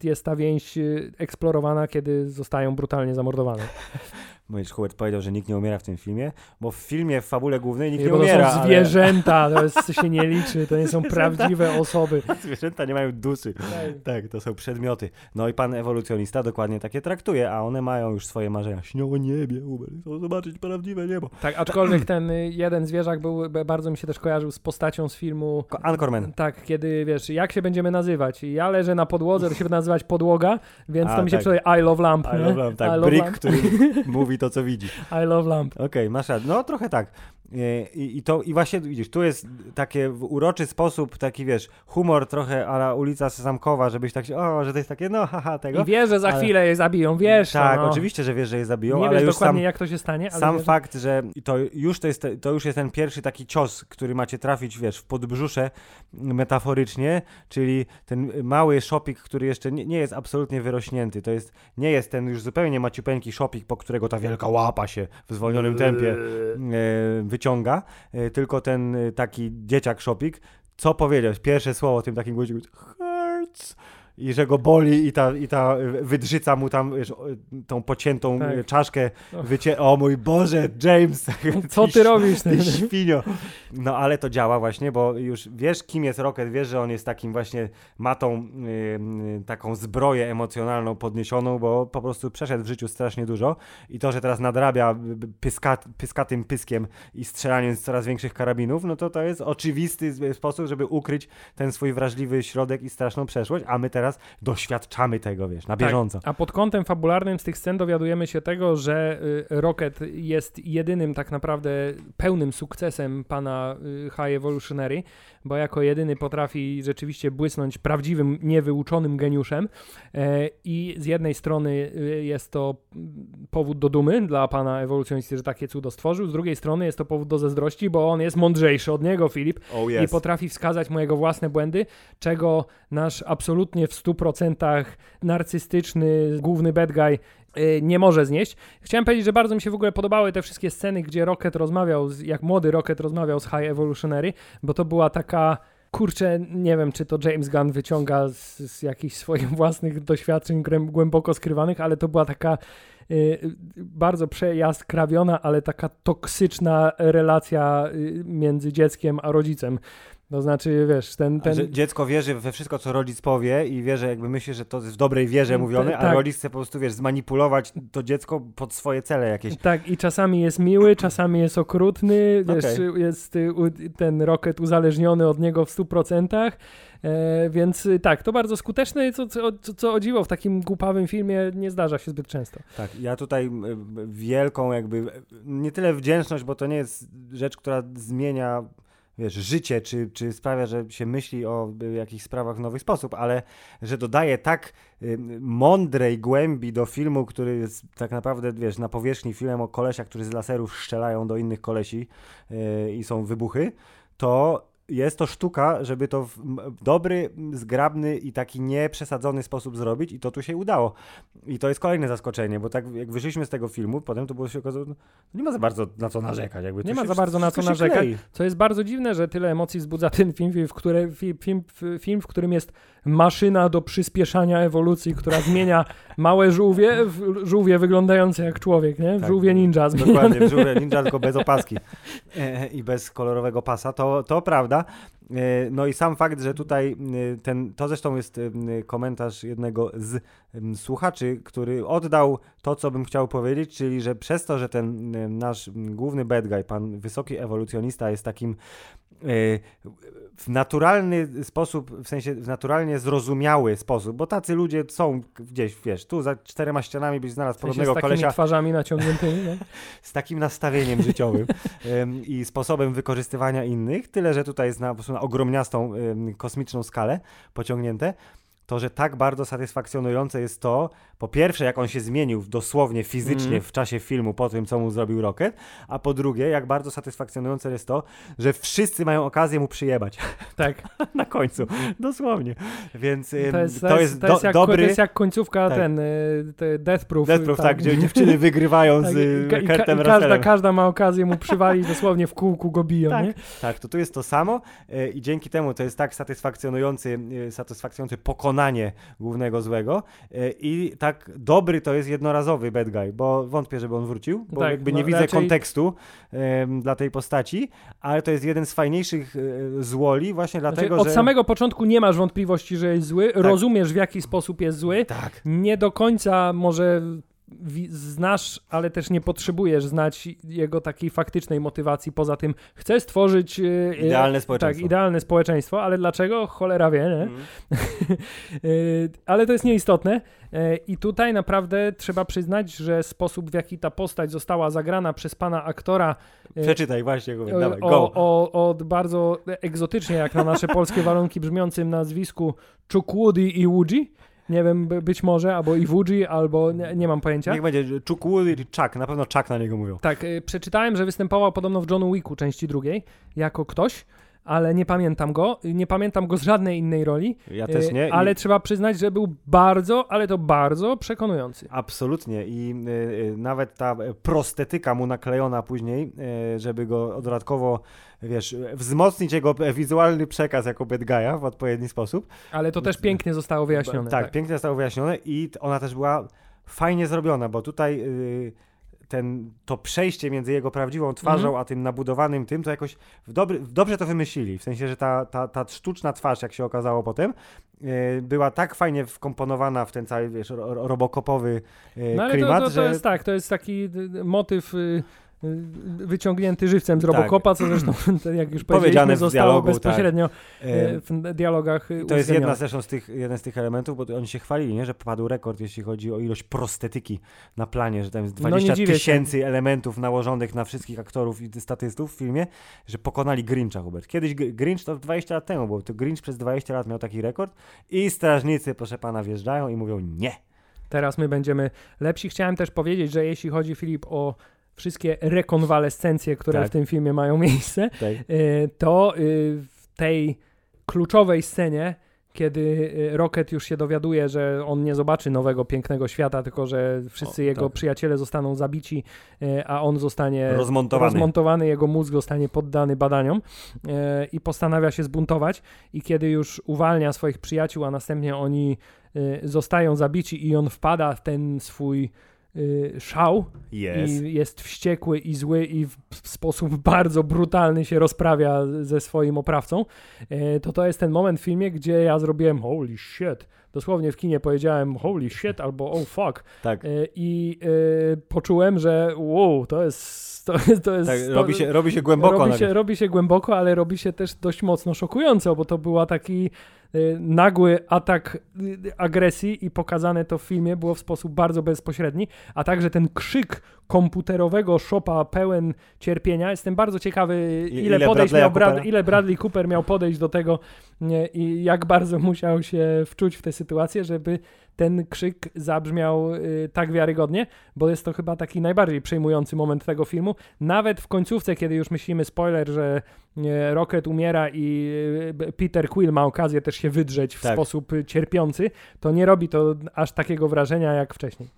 jest ta więź e, eksplorowana, kiedy zostają brutalnie zamordowane. Mówisz, Hubert powiedział, że nikt nie umiera w tym filmie, bo w filmie, w fabule głównej nikt nie, nie umiera. To są zwierzęta, ale... to jest, się nie liczy, to nie są prawdziwe osoby. Zwierzęta nie mają duszy. Tak. tak. to są przedmioty. No i pan ewolucjonista dokładnie takie traktuje, a one mają już swoje marzenia. Śnią o niebie, Hubert, chcą zobaczyć prawdziwe niebo. Tak, aczkolwiek ten jeden zwierzak był, bardzo mi się też kojarzył z postacią z filmu... Anchorman. Tak, kiedy, wiesz, jak się będziemy nazywać? Ja leżę na podłodze, to się nazywać podłoga, więc a, to mi się tak. przydaje I love lamp. I love lamp, tak. Brick, który mówi to, co widzi. I love lamp. Okej, okay, masz rację. No trochę tak. I, I, to, I właśnie widzisz, tu jest takie w uroczy sposób, taki wiesz, humor trochę ala ulica Sezamkowa, żebyś tak się, o, że to jest takie, no haha, tego. I wiesz, że za ale... chwilę je zabiją, wiesz. Tak, no. oczywiście, że wiesz, że je zabiją, Nie ale wiesz już dokładnie sam, jak to się stanie. sam wiesz... fakt, że to już, to, jest, to już jest ten pierwszy taki cios, który macie trafić, wiesz, w podbrzusze metaforycznie, czyli ten mały szopik, który jeszcze nie, nie jest absolutnie wyrośnięty, to jest, nie jest ten już zupełnie maciupeńki szopik, po którego ta wielka łapa się w zwolnionym tempie e, wyciąga, e, tylko ten e, taki dzieciak szopik, co powiedział? Pierwsze słowo tym takim głosie, hurts i że go boli i ta, i ta wydrzyca mu tam wiesz, tą pociętą tak. czaszkę wycie... O mój Boże, James! Co ty, ty robisz? Ty świnio! No ale to działa właśnie, bo już wiesz kim jest Rocket, wiesz, że on jest takim właśnie, ma tą yy, taką zbroję emocjonalną podniesioną, bo po prostu przeszedł w życiu strasznie dużo i to, że teraz nadrabia pyska, pyskatym pyskiem i strzelaniem z coraz większych karabinów, no to to jest oczywisty sposób, żeby ukryć ten swój wrażliwy środek i straszną przeszłość, a my teraz teraz doświadczamy tego, wiesz, na tak. bieżąco. Tak. A pod kątem fabularnym z tych scen dowiadujemy się tego, że y, Rocket jest jedynym tak naprawdę pełnym sukcesem pana y, High Evolutionary, bo jako jedyny potrafi rzeczywiście błysnąć prawdziwym, niewyuczonym geniuszem e, i z jednej strony y, jest to powód do dumy dla pana ewolucjonisty, że takie cudo stworzył, z drugiej strony jest to powód do zazdrości, bo on jest mądrzejszy od niego, Filip, oh yes. i potrafi wskazać mu jego własne błędy, czego nasz absolutnie w 100% narcystyczny główny bad guy y, nie może znieść. Chciałem powiedzieć, że bardzo mi się w ogóle podobały te wszystkie sceny, gdzie Rocket rozmawiał, jak młody Rocket rozmawiał z High Evolutionary, bo to była taka kurczę, nie wiem, czy to James Gunn wyciąga z, z jakichś swoich własnych doświadczeń głęboko skrywanych, ale to była taka y, bardzo przejaskrawiona, ale taka toksyczna relacja y, między dzieckiem a rodzicem. To znaczy, wiesz, ten... ten... dziecko wierzy we wszystko, co rodzic powie i wie, że jakby myśli, że to jest w dobrej wierze mówione, a tak. rodzic chce po prostu, wiesz, zmanipulować to dziecko pod swoje cele jakieś. Tak, i czasami jest miły, czasami jest okrutny, wiesz, okay. jest y, ten Rocket uzależniony od niego w 100%, e, więc y, tak, to bardzo skuteczne, co, co, co o dziwo w takim głupawym filmie nie zdarza się zbyt często. Tak, ja tutaj wielką jakby, nie tyle wdzięczność, bo to nie jest rzecz, która zmienia wiesz, życie, czy, czy sprawia, że się myśli o jakichś sprawach w nowy sposób, ale że dodaje tak mądrej głębi do filmu, który jest tak naprawdę, wiesz, na powierzchni filmem o kolesiach, którzy z laserów strzelają do innych kolesi y, i są wybuchy, to jest to sztuka, żeby to w dobry, zgrabny i taki nieprzesadzony sposób zrobić i to tu się udało. I to jest kolejne zaskoczenie, bo tak jak wyszliśmy z tego filmu, potem to było się okazało, no, nie ma za bardzo na co narzekać. Jakby nie ma za bardzo na co narzekać, co jest bardzo dziwne, że tyle emocji wzbudza ten film, w, które, film, film, w którym jest maszyna do przyspieszania ewolucji, która zmienia małe żółwie w żółwie wyglądające jak człowiek, nie? W tak, żółwie ninja. Zmienione. Dokładnie, w żółwie ninja, tylko bez opaski e, i bez kolorowego pasa, to, to prawda. E, no i sam fakt, że tutaj e, ten, to zresztą jest komentarz jednego z słuchaczy, który oddał to, co bym chciał powiedzieć, czyli że przez to, że ten nasz główny bad guy, pan wysoki ewolucjonista jest takim w naturalny sposób, w sensie w naturalnie zrozumiały sposób, bo tacy ludzie są gdzieś, wiesz, tu za czterema ścianami byś znalazł w sensie podobnego z kolesia. Z twarzami naciągniętymi, z takim nastawieniem życiowym i sposobem wykorzystywania innych, tyle, że tutaj jest na, na ogromniastą kosmiczną skalę pociągnięte to, że tak bardzo satysfakcjonujące jest to, po pierwsze, jak on się zmienił dosłownie fizycznie mm. w czasie filmu po tym, co mu zrobił Rocket, a po drugie, jak bardzo satysfakcjonujące jest to, że wszyscy mają okazję mu przyjebać. Tak. Na końcu. Dosłownie. Więc to jest, to jest, to jest, jak, dobry... To jest jak końcówka tak. ten, y, Death Proof. Death Proof, tak, gdzie dziewczyny wygrywają tak, z i, Kurtem i, każda, każda ma okazję mu przywalić, dosłownie w kółku go biją, tak, nie? Tak, to tu jest to samo y, i dzięki temu to jest tak satysfakcjonujący, y, satysfakcjonujący pokonanie głównego złego i tak dobry to jest jednorazowy bad guy, bo wątpię, żeby on wrócił, bo tak, jakby nie no, widzę raczej... kontekstu um, dla tej postaci, ale to jest jeden z fajniejszych e, złoli właśnie znaczy, dlatego, od że... Od samego początku nie masz wątpliwości, że jest zły, tak. rozumiesz w jaki sposób jest zły, tak. nie do końca może znasz, ale też nie potrzebujesz znać jego takiej faktycznej motywacji. Poza tym chcę stworzyć e, idealne społeczeństwo. Tak, idealne społeczeństwo, ale dlaczego? Cholera wie, nie? Mm. ale to jest nieistotne. E, I tutaj naprawdę trzeba przyznać, że sposób, w jaki ta postać została zagrana przez pana aktora. Przeczytaj właśnie, go, dawaj, go. O, o, od bardzo egzotycznie, jak na nasze polskie warunki, brzmiącym nazwisku Chukwudi i Wuji nie wiem, być może, albo Iwuji, albo nie, nie mam pojęcia. Niech będzie Chukwudi czy Chuck, na pewno Chuck na niego mówią. Tak, y, przeczytałem, że występował podobno w Johnu Wicku części drugiej, jako ktoś, ale nie pamiętam go. Nie pamiętam go z żadnej innej roli. Ja też y, nie. Ale I... trzeba przyznać, że był bardzo, ale to bardzo przekonujący. Absolutnie. I y, y, nawet ta prostetyka mu naklejona później, y, żeby go dodatkowo wiesz, wzmocnić jego wizualny przekaz jako bad guy'a w odpowiedni sposób. Ale to też pięknie zostało wyjaśnione. Tak, tak. pięknie zostało wyjaśnione i ona też była fajnie zrobiona, bo tutaj yy, ten, to przejście między jego prawdziwą twarzą, mm -hmm. a tym nabudowanym tym, to jakoś w dobry, dobrze to wymyślili. W sensie, że ta, ta, ta sztuczna twarz, jak się okazało potem, yy, była tak fajnie wkomponowana w ten cały, wiesz, robokopowy yy, no, klimat, to, to, to że... jest tak, to jest taki motyw... Y, wyciągnięty żywcem z Robocopa, tak. co zresztą, jak już powiedzieliśmy, zostało dialogu, bezpośrednio tak. W dialogach To jest jedna zresztą z tych, jeden z tych elementów, bo oni się chwalili, nie? że padł rekord, jeśli chodzi o ilość prostetyki na planie, że tam jest 20 no tysięcy elementów nałożonych na wszystkich aktorów i statystów w filmie, że pokonali Grincha, Hubert. Kiedyś Grinch to 20 lat temu, bo to Grinch przez 20 lat miał taki rekord i strażnicy, proszę pana, wjeżdżają i mówią nie. Teraz my będziemy lepsi. Chciałem też powiedzieć, że jeśli chodzi, Filip, o wszystkie rekonwalescencje, które tak. w tym filmie mają miejsce, tak. E, to y, w tej kluczowej scenie kiedy y, Rocket już się dowiaduje, że on nie zobaczy nowego, pięknego świata, tylko że wszyscy O, jego tak. przyjaciele zostaną zabici, y, a on zostanie Rozmontowany. rozmontowany, jego mózg zostanie poddany badaniom y, i postanawia się zbuntować i kiedy już uwalnia swoich przyjaciół, a następnie oni zostają zabici i on wpada w ten swój y, szał Jest. i jest wściekły i zły i w, w sposób bardzo brutalny się rozprawia ze swoim oprawcą, e, to to jest ten moment w filmie, gdzie ja zrobiłem holy shit. Dosłownie w kinie powiedziałem holy shit albo oh fuck Tak. e, i e, poczułem, że wow, to jest to to jest tak to, robi, się, robi się głęboko. robi, się, robi się głęboko, ale robi się też dość mocno szokująco, bo to była taki y, nagły atak y, agresji i pokazane to w filmie było w sposób bardzo bezpośredni, a także ten krzyk komputerowego szopa pełen cierpienia. Jestem bardzo ciekawy, I- ile, ile podejść Bradley'a miał Brad, ile Bradley Cooper miał podejść do tego nie, i jak bardzo musiał się wczuć w tę sytuację, żeby ten krzyk zabrzmiał y, tak wiarygodnie, bo jest to chyba taki najbardziej przejmujący moment tego filmu. Nawet w końcówce, kiedy już myślimy, spoiler, że e, Rocket umiera i e, Peter Quill ma okazję też się wydrzeć w Tak. sposób y, cierpiący, to nie robi to aż takiego wrażenia jak wcześniej.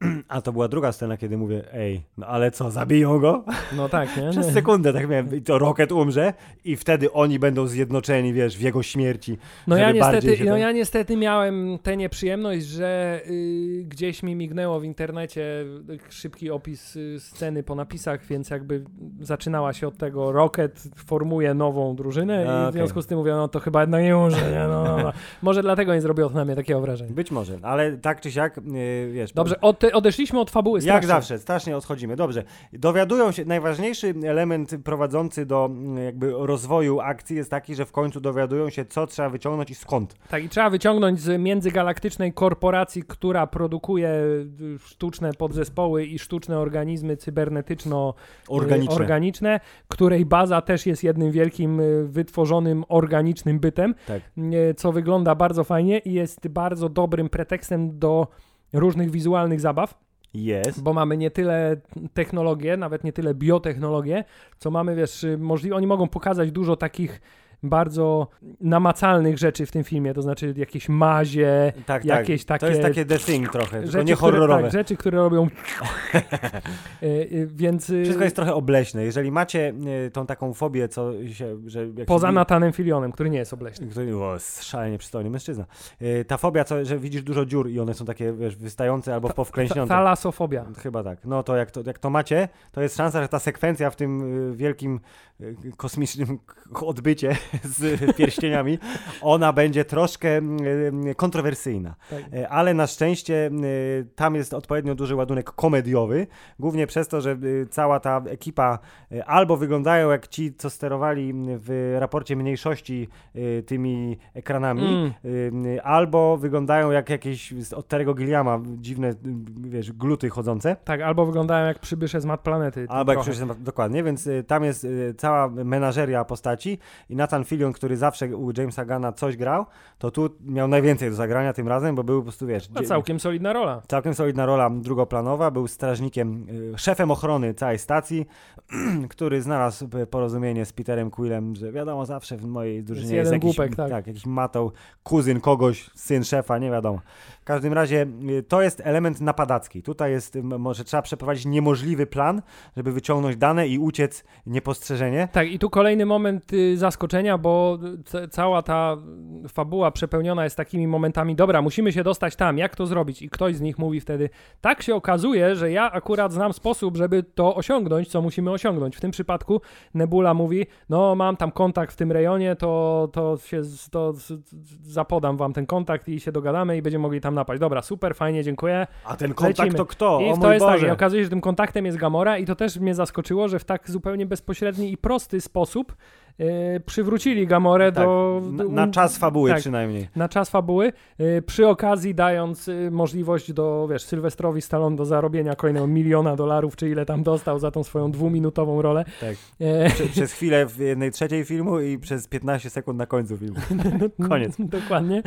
A to była druga scena, kiedy mówię, ej, no ale co, zabiją go? No tak, nie? Przez sekundę tak miałem, to Rocket umrze i wtedy oni będą zjednoczeni, wiesz, w jego śmierci. No ja, niestety, no tam- ja niestety miałem tę nieprzyjemność, że y, gdzieś mi mignęło w internecie y, szybki opis y, sceny po napisach, więc jakby zaczynała się od tego Rocket formuje nową drużynę i A, w związku z tym mówię, no to chyba jednak nie może, nie? No, no, no. Może dlatego nie zrobiło to na mnie takiego wrażenia. Być może, ale tak czy siak, yy, wiesz... Dobrze, od, odeszliśmy od fabuły Jak strasznie. zawsze, strasznie odchodzimy. Dobrze. Dowiadują się, najważniejszy element prowadzący do mm, jakby rozwoju akcji jest taki, że w końcu dowiadują się, co trzeba wyciągnąć i skąd. Tak, i trzeba wyciągnąć z międzygalaktycznej korporacji, która produkuje y, sztuczne podzespoły i sztuczne organizmy cybernetyczno Organiczne. y, której baza też jest jednym wielkim y, wytworzonym organicznym bytem, Tak. co wygląda bardzo fajnie i jest bardzo dobrym pretekstem do różnych wizualnych zabaw, Jest. bo mamy nie tyle technologię, nawet nie tyle biotechnologię, co mamy, wiesz, y, możliwe, oni mogą pokazać dużo takich bardzo namacalnych rzeczy w tym filmie, to znaczy jakieś mazie, Tak, jakieś tak. takie To jest takie The Thing trochę, rzeczy, nie które, horrorowe. tak, rzeczy, które robią Y, y, więc y, Wszystko jest trochę obleśne. Jeżeli macie tą taką fobię, co się, że poza się, Natanem Filionem, który nie jest obleśny. Który, o, szalenie przystojny mężczyzna. Ta fobia, co, że widzisz dużo dziur i one są takie, wiesz, wystające albo Ta- powklęśniące. Talasofobia. Chyba tak. No to jak, to jak to macie, to jest szansa, że ta sekwencja w tym wielkim kosmicznym odbycie z pierścieniami, ona będzie troszkę y, kontrowersyjna. Tak. Y, Ale na szczęście y, tam jest odpowiednio duży ładunek komediowy, głównie przez to, że y, cała ta ekipa albo wyglądają jak ci, co sterowali w raporcie mniejszości tymi ekranami, Mm. albo wyglądają jak jakieś od Terego Gilliama dziwne, wiesz, gluty chodzące. Tak, albo wyglądają jak przybysze z mat planety. Albo jak przecież, dokładnie, więc tam jest cała menażeria postaci i Nathan Fillion, który zawsze u Jamesa Gana coś grał, to tu miał najwięcej do zagrania tym razem, bo był po prostu, wiesz, No, całkiem solidna rola. Całkiem solidna rola drugoplanowa, był strażnikiem, y, szefem ochrony całej stacji, który znalazł porozumienie z Peterem Quillem, że wiadomo, zawsze w mojej drużynie jest, jeden jakiś, głupek, tak. jakiś matą, kuzyn kogoś, syn szefa, nie wiadomo. W każdym razie y, to jest element napadacki. Tutaj jest, y, może trzeba przeprowadzić niemożliwy plan, żeby wyciągnąć dane i uciec niepostrzeżenie. Tak, i tu kolejny moment y, zaskoczenia, bo c- cała ta fabuła przepełniona jest takimi momentami, dobra, musimy się dostać tam, jak to zrobić? I ktoś z nich mówi wtedy, tak się okazuje, że ja akurat znam sposób, żeby to osiągnąć, co musimy osiągnąć. W tym przypadku Nebula mówi, no mam tam kontakt w tym rejonie, to, to się, to zapodam wam ten kontakt i się dogadamy i będziemy mogli tam napaść. Dobra, super, fajnie, dziękuję. A ten kontakt Lecimy. to kto? I o to jest tak, Boże. i okazuje się, że tym kontaktem jest Gamora i to też mnie zaskoczyło, że w tak zupełnie bezpośredni i prosty sposób e, przywrócili Gamorę tak, do... na, na czas fabuły tak. przynajmniej. na czas fabuły, e, przy okazji dając e, możliwość do, wiesz, Sylwestrowi Stallone do zarobienia kolejnego miliona dolarów, czy ile tam dostał za tą swoją dwuminutową rolę. Tak. Prze- przez chwilę w jednej trzeciej filmu i przez 15 sekund na końcu filmu. Koniec. Dokładnie.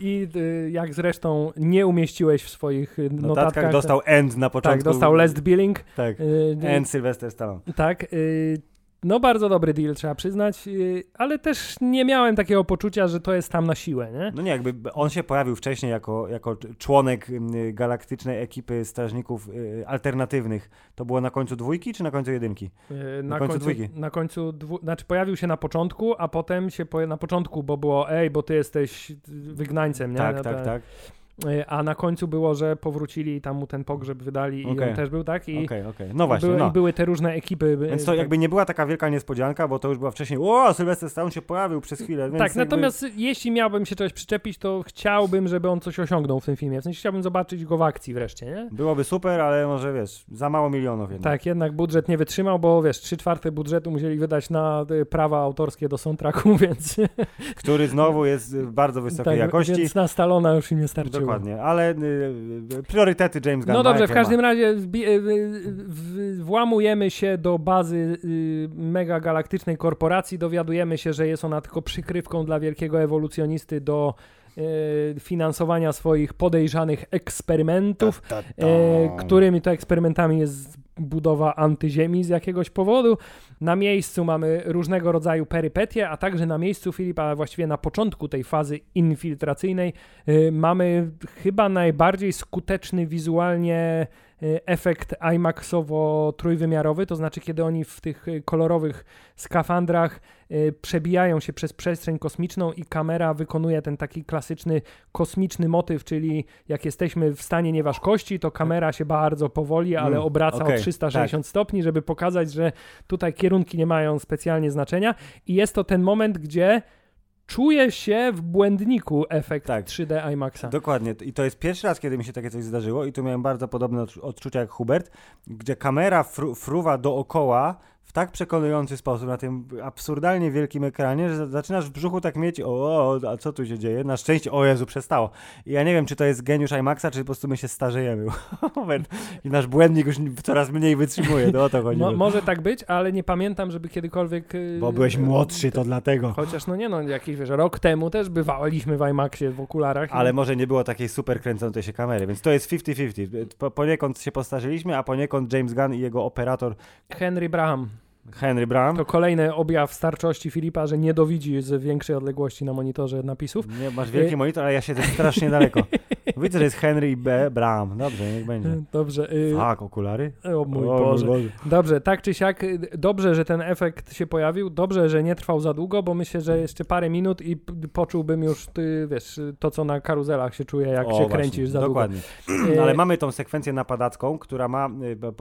I jak zresztą nie umieściłeś w swoich notatkach... notatkach dostał end na początku. tak, dostał last billing. Tak. End Sylvester Stallone. Tak. Y, no bardzo dobry deal, trzeba przyznać, yy, ale też nie miałem takiego poczucia, że to jest tam na siłę, nie? No nie, jakby on się pojawił wcześniej jako, jako członek y, galaktycznej ekipy strażników y, alternatywnych. To było na końcu dwójki czy na końcu jedynki? Yy, Na końcu dwójki. Na końcu, dwu, znaczy pojawił się na początku, a potem się poja- na początku, bo było ej, bo ty jesteś wygnańcem, nie? Tak, No tak, to- tak. Yy, A na końcu było, że powrócili i tam mu ten pogrzeb wydali i Okej. on też był, tak? I, Okej, okej. No właśnie, były, no. i były te różne ekipy. Więc to tak- jakby nie była taka wielka niespodzianka, bo to już była wcześniej, o, Sylwester Stallone się pojawił przez chwilę, Tak, jakby... natomiast jeśli miałbym się czegoś przyczepić, to chciałbym, żeby on coś osiągnął w tym filmie. W sensie chciałbym zobaczyć go w akcji wreszcie, nie? Byłoby super, ale może wiesz, za mało milionów jednak. Tak, jednak budżet nie wytrzymał, bo wiesz, trzy czwarte budżetu musieli wydać na y, prawa autorskie do soundtracku, więc, Który znowu jest y, bardzo wysokiej tak, jakości. więc na Stalona już im nie starczyło. Dokładnie, ale y, y, priorytety James Gunn No dobrze, w każdym ma. razie y, y, w- włamujemy się do bazy y, mega galaktycznej korporacji, dowiadujemy się, że jest ona tylko przykrywką dla wielkiego ewolucjonisty do y, finansowania swoich podejrzanych eksperymentów. Ta, ta, ta. którymi to eksperymentami jest budowa antyziemi z jakiegoś powodu. Na miejscu mamy różnego rodzaju perypetie, a także na miejscu Filipa, właściwie na początku tej fazy infiltracyjnej e, mamy chyba najbardziej skuteczny wizualnie efekt IMAXowo-trójwymiarowy, to znaczy kiedy oni w tych e, kolorowych skafandrach e, przebijają się przez przestrzeń kosmiczną i kamera wykonuje ten taki klasyczny kosmiczny motyw, czyli jak jesteśmy w stanie nieważkości, to kamera się bardzo powoli, ale Mm, obraca o okej, 360 stopni, żeby pokazać, że tutaj kierunki nie mają specjalnie znaczenia. I jest to ten moment, gdzie czuje się w błędniku efekt Tak. 3D IMAXa. Dokładnie. I to jest pierwszy raz, kiedy mi się takie coś zdarzyło i tu miałem bardzo podobne odczu- odczucia jak Hubert, gdzie kamera fru fruwa dookoła w tak przekonujący sposób na tym absurdalnie wielkim ekranie, że za- zaczynasz w brzuchu tak mieć, o, a co tu się dzieje? Na szczęście, o Jezu, przestało. I ja nie wiem, czy to jest geniusz IMAXa, czy po prostu my się starzejemy. I nasz błędnik już coraz mniej wytrzymuje, to o to chodzi. Mo może tak być, ale nie pamiętam, żeby kiedykolwiek... y, Bo byłeś y, młodszy, to dlatego. Chociaż no nie no, jakiś wiesz, rok temu też bywaliśmy w IMAXie w okularach. Ale może nie było takiej super kręcącej się kamery, więc to jest 50-50. Po, poniekąd się postarzyliśmy, a poniekąd James Gunn i jego operator Henry Braham. Henry Brown. To kolejny objaw starczości Filipa, że nie dowidzi z większej odległości na monitorze napisów. Nie, masz wielki Y- monitor, ale ja siedzę strasznie daleko. Widzę, że jest Henry i B. Brown. Dobrze, niech będzie. Dobrze. Y Tak, okulary? o mój O Boże. Dobrze, tak czy siak, y, dobrze, że ten efekt się pojawił, dobrze, że nie trwał za długo, bo myślę, że jeszcze parę minut i poczułbym już, ty, wiesz, to co na karuzelach się czuje, jak O, się właśnie, kręcisz za Dokładnie. długo. Y, Ale mamy tą sekwencję napadacką, która ma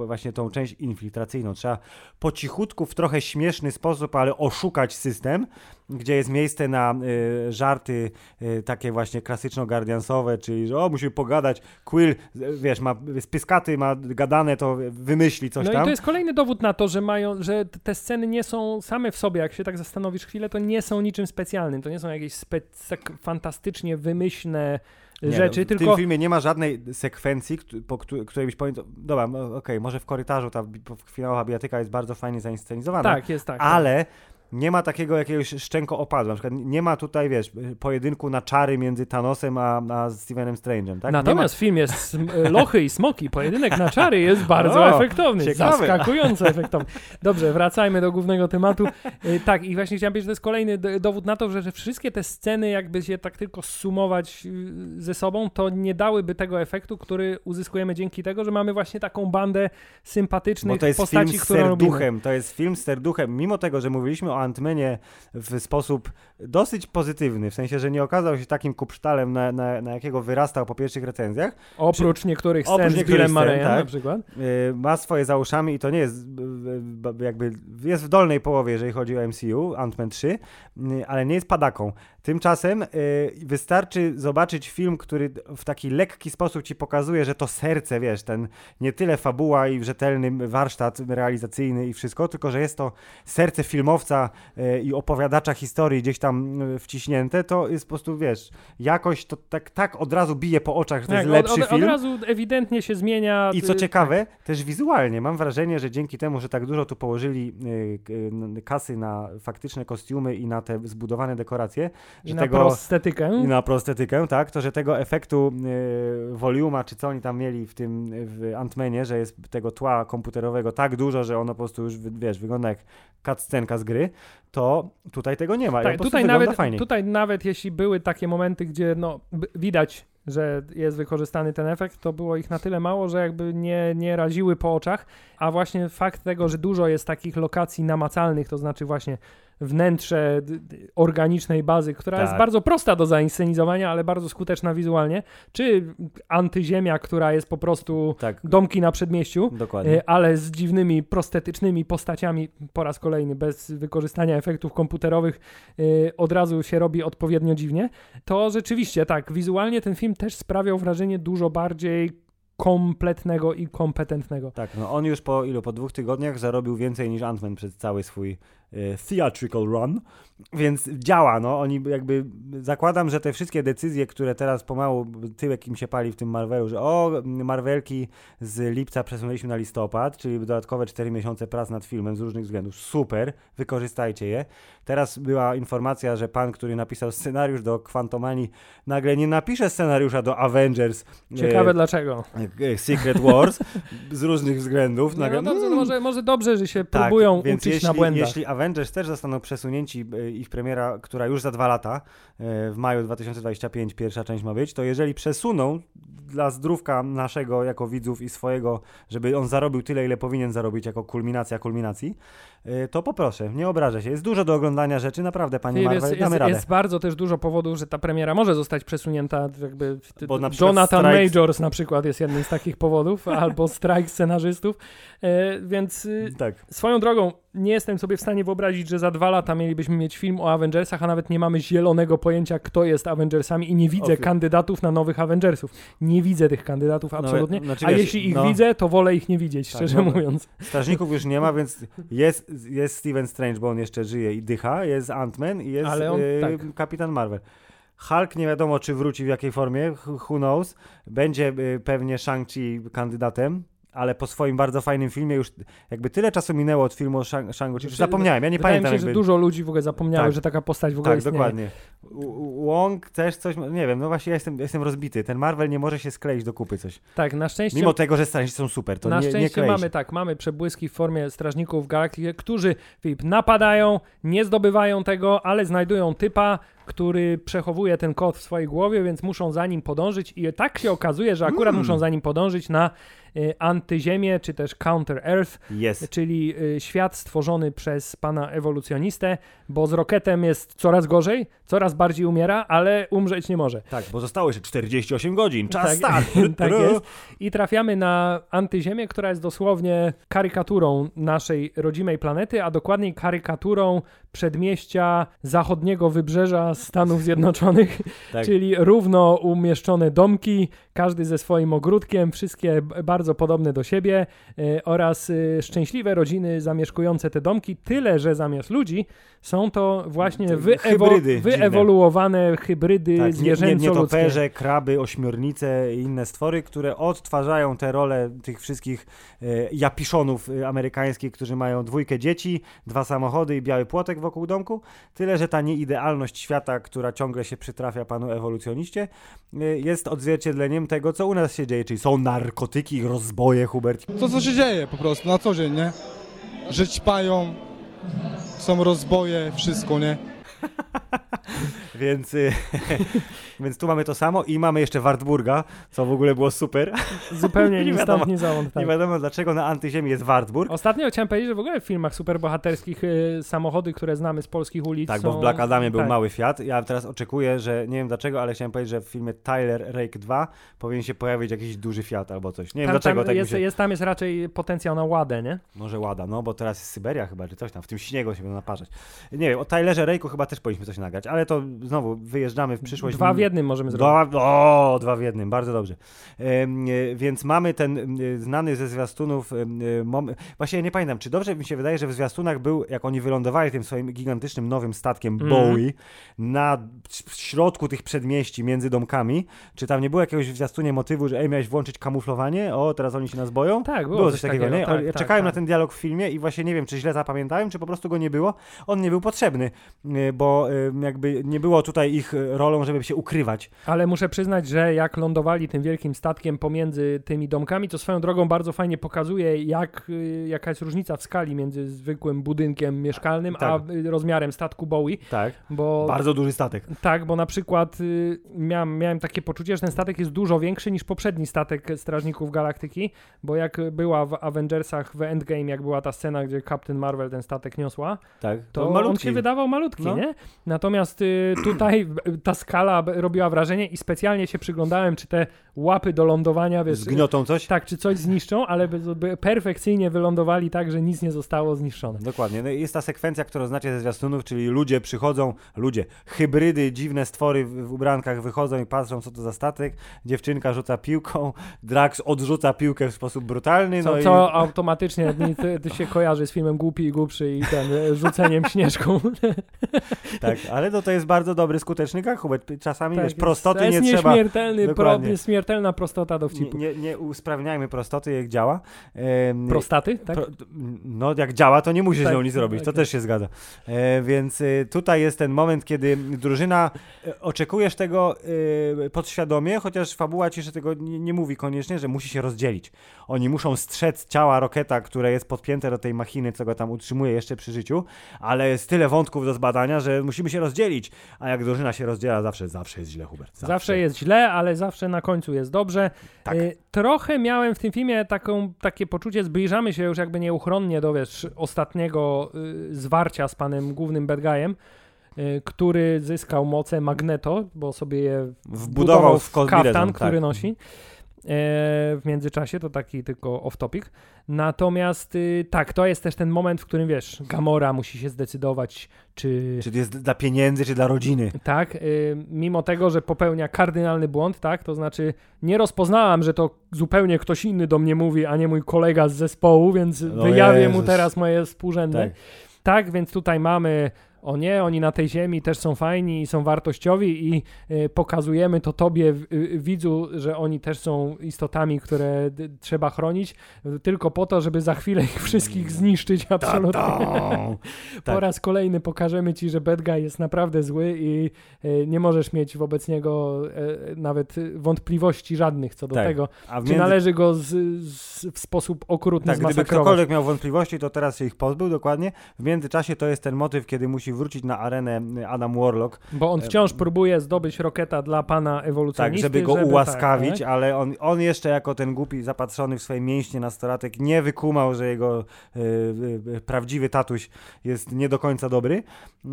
y, właśnie tą część infiltracyjną. Trzeba po cichutku, w trochę śmieszny sposób, ale oszukać system, gdzie jest miejsce na y, żarty y, takie właśnie klasyczno-gardiansowe, czyli że o, musimy pogadać, Quill, wiesz, ma z pyskaty, ma gadane, to wymyśli coś No i tam. to jest kolejny dowód na to, że mają, że te sceny nie są same w sobie, jak się tak zastanowisz chwilę, to nie są niczym specjalnym, to nie są jakieś spe- tak fantastycznie wymyślne Nie, rzeczy, no, w tylko tym filmie nie ma żadnej sekwencji, po któ- której byś powiedział, dobra, no, okej, może w korytarzu ta finałowa bijatyka jest bardzo fajnie zainscenizowana, tak, jest tak. ale nie ma takiego jakiegoś szczęko opadu. Na przykład nie ma tutaj, wiesz, pojedynku na czary między Thanosem a, a Stevenem Strange'em, tak? Natomiast film jest sm- lochy i smoki, pojedynek na czary jest bardzo efektowny, ciekawe. zaskakująco efektowny. Dobrze, wracajmy do głównego tematu. Y, tak, i właśnie chciałem powiedzieć, że to jest kolejny dowód na to, że, że wszystkie te sceny, jakby się tak tylko sumować y, ze sobą, to nie dałyby tego efektu, który uzyskujemy dzięki tego, że mamy właśnie taką bandę sympatycznych Bo to jest postaci, film z serduchem, to jest film z serduchem, mimo tego, że mówiliśmy o Antmenie w sposób dosyć pozytywny, w sensie, że nie okazał się takim kupsztalem, na, na, na jakiego wyrastał po pierwszych recenzjach, Oprócz niektórych scen Oprócz z niektórych scen, Murrayem tak. na przykład. y, ma swoje za uszami i to nie jest y, y, jakby, jest w dolnej połowie, jeżeli chodzi o MCU, Ant-Man 3, y, ale nie jest padaką. Tymczasem y, wystarczy zobaczyć film, który w taki lekki sposób ci pokazuje, że to serce, wiesz, ten nie tyle fabuła i rzetelny warsztat realizacyjny i wszystko, tylko że jest to serce filmowca e, i opowiadacza historii gdzieś tam e, wciśnięte, to jest po prostu, wiesz, jakoś to tak, tak od razu bije po oczach, że to Tak, jest lepszy od, od, film. Od razu ewidentnie się zmienia. I co y, ciekawe, też wizualnie mam wrażenie, że dzięki temu, że tak dużo tu położyli y, y, kasy na faktyczne kostiumy i na te zbudowane dekoracje, że na tego prostetykę. na prostetykę, tak, to że tego efektu y, voluma, czy co oni tam mieli w tym w Antmenie, że jest tego tła komputerowego tak dużo, że ono po prostu już, wiesz, wygląda jak cutscenka z gry, to tutaj tego nie ma. Tak, tutaj nawet, tutaj nawet jeśli były takie momenty, gdzie no, widać, że jest wykorzystany ten efekt, to było ich na tyle mało, że jakby nie, nie raziły po oczach, a właśnie fakt tego, że dużo jest takich lokacji namacalnych, to znaczy właśnie wnętrze organicznej bazy, która jest Tak. bardzo prosta do zainscenizowania, ale bardzo skuteczna wizualnie, czy antyziemia, która jest po prostu Tak, domki na przedmieściu, dokładnie. E, ale z dziwnymi, prostetycznymi postaciami, po raz kolejny, bez wykorzystania efektów komputerowych, e, od razu się robi odpowiednio dziwnie, to rzeczywiście tak, wizualnie ten film też sprawiał wrażenie dużo bardziej kompletnego i kompetentnego. Tak, no on już po ilu? Po dwóch tygodniach zarobił więcej niż Ant-Man przez cały swój theatrical run, więc działa, no. Oni jakby, zakładam, że te wszystkie decyzje, które teraz pomału tyłek im się pali w tym Marvelu, że o, Marvelki z lipca przesunęliśmy na listopad, czyli dodatkowe 4 miesiące prac nad filmem z różnych względów. Super, wykorzystajcie je. Teraz była informacja, że pan, który napisał scenariusz do Quantumani, nagle nie napisze scenariusza do Avengers. e, Ciekawe dlaczego. e, Secret Wars z różnych względów. Nie, Nagle, no dobrze, mm, może, może dobrze, że się tak, próbują uczyć jeśli, na błędach. Jeśli Avengers też zostaną przesunięci, e, ich premiera, która już za dwa lata, e, w maju 2025 pierwsza część ma być, to jeżeli przesuną dla zdrówka naszego jako widzów i swojego, żeby on zarobił tyle, ile powinien zarobić jako kulminacja kulminacji, to poproszę, nie obrażę się. Jest dużo do oglądania rzeczy, naprawdę, panie Filip, Marvel, jest, damy jest, radę. jest bardzo też dużo powodów, że ta premiera może zostać przesunięta. Jakby Bo na Jonathan strajk- Majors na przykład jest jednym z takich powodów, albo strajk scenarzystów. E, więc y, Tak, swoją drogą nie jestem sobie w stanie wyobrazić, że za dwa lata mielibyśmy mieć film o Avengersach, a nawet nie mamy zielonego pojęcia, kto jest Avengersami i nie widzę Ofi- kandydatów na nowych Avengersów. Nie widzę tych kandydatów absolutnie. No, znaczy a wiesz, jeśli ich no. widzę, to wolę ich nie widzieć, Tak, szczerze no, mówiąc. Strażników już nie ma, więc jest, jest Steven Strange, bo on jeszcze żyje i dycha, jest Ant-Man i jest on- e, tak. Kapitan Marvel. Hulk nie wiadomo, czy wróci w jakiej formie, who knows. Będzie e, pewnie Shang-Chi kandydatem, ale po swoim bardzo fajnym filmie już jakby tyle czasu minęło od filmu o Shang- Shang-Chi, Znaczy, zapomniałem, ja nie pamiętam się, że jakby... dużo ludzi w ogóle zapomniało, Tak. że taka postać w ogóle Tak, istnieje. dokładnie. Wong też coś, nie wiem, no właśnie ja jestem, jestem rozbity. Ten Marvel nie może się skleić do kupy coś. Tak, na szczęście Mimo tego, że strażnicy są super, to na nie, nie szczęście klei mamy tak, mamy przebłyski w formie strażników galaktyki, którzy Filip, napadają, nie zdobywają tego, ale znajdują typa, który przechowuje ten kod w swojej głowie, więc muszą za nim podążyć i tak się okazuje, że akurat Mm. muszą za nim podążyć na antyziemię, czy też Counter Earth, Jest. czyli y, świat stworzony przez pana ewolucjonistę, bo z Roketem jest coraz gorzej, coraz bardziej umiera, ale umrzeć nie może. Tak, bo zostało jeszcze 48 godzin, czas Tak, start. tak jest. I trafiamy na antyziemię, która jest dosłownie karykaturą naszej rodzimej planety, a dokładniej karykaturą przedmieścia zachodniego wybrzeża Stanów Zjednoczonych, Tak. czyli równo umieszczone domki, każdy ze swoim ogródkiem, wszystkie b- bardzo podobne do siebie e, oraz e, szczęśliwe rodziny zamieszkujące te domki, tyle że zamiast ludzi są to właśnie wyewo- hybrydy dziwne. wyewoluowane hybrydy Tak, nie, nie, nietoperze, kraby, ośmiornice i inne stwory, które odtwarzają te role tych wszystkich e, japiszonów e, amerykańskich, którzy mają dwójkę dzieci, dwa samochody i biały płotek wokół domku. Tyle, że ta nieidealność świata, która ciągle się przytrafia panu ewolucjoniście, jest odzwierciedleniem tego, co u nas się dzieje, czyli są narkotyki, rozboje, Hubert. To co się dzieje po prostu na co dzień, nie? Że ćpają, są rozboje, wszystko, nie? Więc, y, więc tu mamy to samo i mamy jeszcze Wartburga, co w ogóle było super. Zupełnie Nie ni wiadomo. stąd, ni zowąd. Tak. Nie wiadomo dlaczego na antyziemi jest Wartburg. Ostatnio chciałem powiedzieć, że w ogóle w filmach superbohaterskich y, samochody, które znamy z polskich ulic Tak, są... bo w Black Adamie był tak. mały Fiat. Ja teraz oczekuję, że nie wiem dlaczego, ale chciałem powiedzieć, że w filmie Tyler Rake 2 powinien się pojawić jakiś duży Fiat albo coś. Nie wiem Tam, dlaczego tam tak jest, się... jest, tam jest raczej potencjał na ładę, nie? Może Łada, no bo teraz jest Syberia chyba, czy coś tam, w tym śniegu się będą naparzać. Nie wiem, o Tylerze Rake'u chyba też powinniśmy coś nagrać, ale to znowu wyjeżdżamy w przyszłość. Dwa w jednym możemy zrobić. Dwa, o, dwa w jednym, bardzo dobrze. E, więc mamy ten e, znany ze zwiastunów e, mom... Właśnie nie pamiętam, czy dobrze mi się wydaje, że w zwiastunach był, jak oni wylądowali tym swoim gigantycznym nowym statkiem Mhm. Bowie na w środku tych przedmieści między domkami, czy tam nie było jakiegoś w zwiastunie motywu, że ej, miałeś włączyć kamuflowanie, o, teraz oni się nas boją? Tak, było, Było coś coś takiego, nie? Tak, Oni- tak, Czekałem tak. na ten dialog w filmie i właśnie nie wiem, czy źle zapamiętałem, czy po prostu go nie było. On nie był potrzebny, bo jakby nie było tutaj ich y, rolą, żeby się ukrywać. Ale muszę przyznać, że jak lądowali tym wielkim statkiem pomiędzy tymi domkami, to swoją drogą bardzo fajnie pokazuje, jak, y, jaka jest różnica w skali między zwykłym budynkiem mieszkalnym, Tak. a y, rozmiarem statku Bowie. Tak. Bo Bardzo duży statek. Tak, bo na przykład y, miałem, miałem takie poczucie, że ten statek jest dużo większy niż poprzedni statek Strażników Galaktyki, bo jak była w Avengersach w Endgame, jak była ta scena, gdzie Captain Marvel ten statek niosła, Tak. to on malutki. się wydawał malutki, No. nie? Natomiast y, tutaj ta skala robiła wrażenie i specjalnie się przyglądałem, czy te łapy do lądowania, wiesz, Zgniotą coś? tak, czy coś zniszczą, ale perfekcyjnie wylądowali tak, że nic nie zostało zniszczone. Dokładnie. No i jest ta sekwencja, którą znacie ze zwiastunów, czyli ludzie przychodzą, ludzie, hybrydy, dziwne stwory w, w ubrankach wychodzą i patrzą, co to za statek. Dziewczynka rzuca piłką, Drax odrzuca piłkę w sposób brutalny. Co, no i... co automatycznie mi to, to się kojarzy z filmem Głupi i Głupszy i ten rzuceniem śnieżką. Tak, ale to, to jest bardzo dobry, skuteczny gag, Hubert. Czasami wiesz, jest- prostoty to jest nie trzeba... pro, śmiertelna prostota Nie, dowcipu. nie, nie usprawniajmy prostoty, jak działa. Em, Prostaty, tak? Pro, no, jak działa, to nie musisz Tak, z nią nic robić, to okej. też się zgadza. E, więc y, tutaj jest ten moment, kiedy drużyna, e, oczekujesz tego e, podświadomie, chociaż fabuła ci jeszcze tego nie, nie mówi koniecznie, że musi się rozdzielić. Oni muszą strzec ciała Roketa, które jest podpięte do tej machiny, co go tam utrzymuje jeszcze przy życiu, ale jest tyle wątków do zbadania, że musimy się rozdzielić. A jak drużyna się rozdziela, zawsze, zawsze jest źle, Hubert. Zawsze. jest źle, ale zawsze na końcu jest dobrze. Tak. Y, trochę miałem w tym filmie taką, takie poczucie, zbliżamy się już jakby nieuchronnie do wiesz, ostatniego y, zwarcia z panem głównym bad guyem, y, który zyskał moce Magneto, bo sobie je Wbudował w kaftan, kombinezon, który tak. nosi. E, w międzyczasie, to taki tylko off-topic. Natomiast y, tak, to jest też ten moment, w którym wiesz, Gamora musi się zdecydować, czy, Czy to jest dla pieniędzy, czy dla rodziny. tak, y, mimo tego, że popełnia kardynalny błąd, tak, to znaczy nie rozpoznałam, że to zupełnie ktoś inny do mnie mówi, a nie mój kolega z zespołu, więc No wyjawię mu Jezus. teraz moje współrzędne. Tak. Tak. więc tutaj mamy, o nie, oni na tej ziemi też są fajni i są wartościowi i y, pokazujemy to tobie, y, widzu, że oni też są istotami, które trzeba chronić, tylko po to, żeby za chwilę ich wszystkich zniszczyć absolutnie. Ta-da! Po Tak. raz kolejny pokażemy ci, że bad guy jest naprawdę zły i e, nie możesz mieć wobec niego e, nawet e, wątpliwości żadnych co do Tak. tego, A w czy między- należy go z, z, w sposób okrutny Tak, gdyby ktokolwiek miał wątpliwości, to teraz się ich pozbył, dokładnie. W międzyczasie to jest ten motyw, kiedy musi wrócić na arenę Adam Warlock, Bo on wciąż próbuje zdobyć roketa dla pana tak, ewolucjonisty. żeby go ułaskawić, Tak, tak. ale on, on jeszcze jako ten głupi, zapatrzony w swoje mięśnie nastolatek nie wykumał, że jego e, e, prawdziwy tatuś jest nie do końca dobry.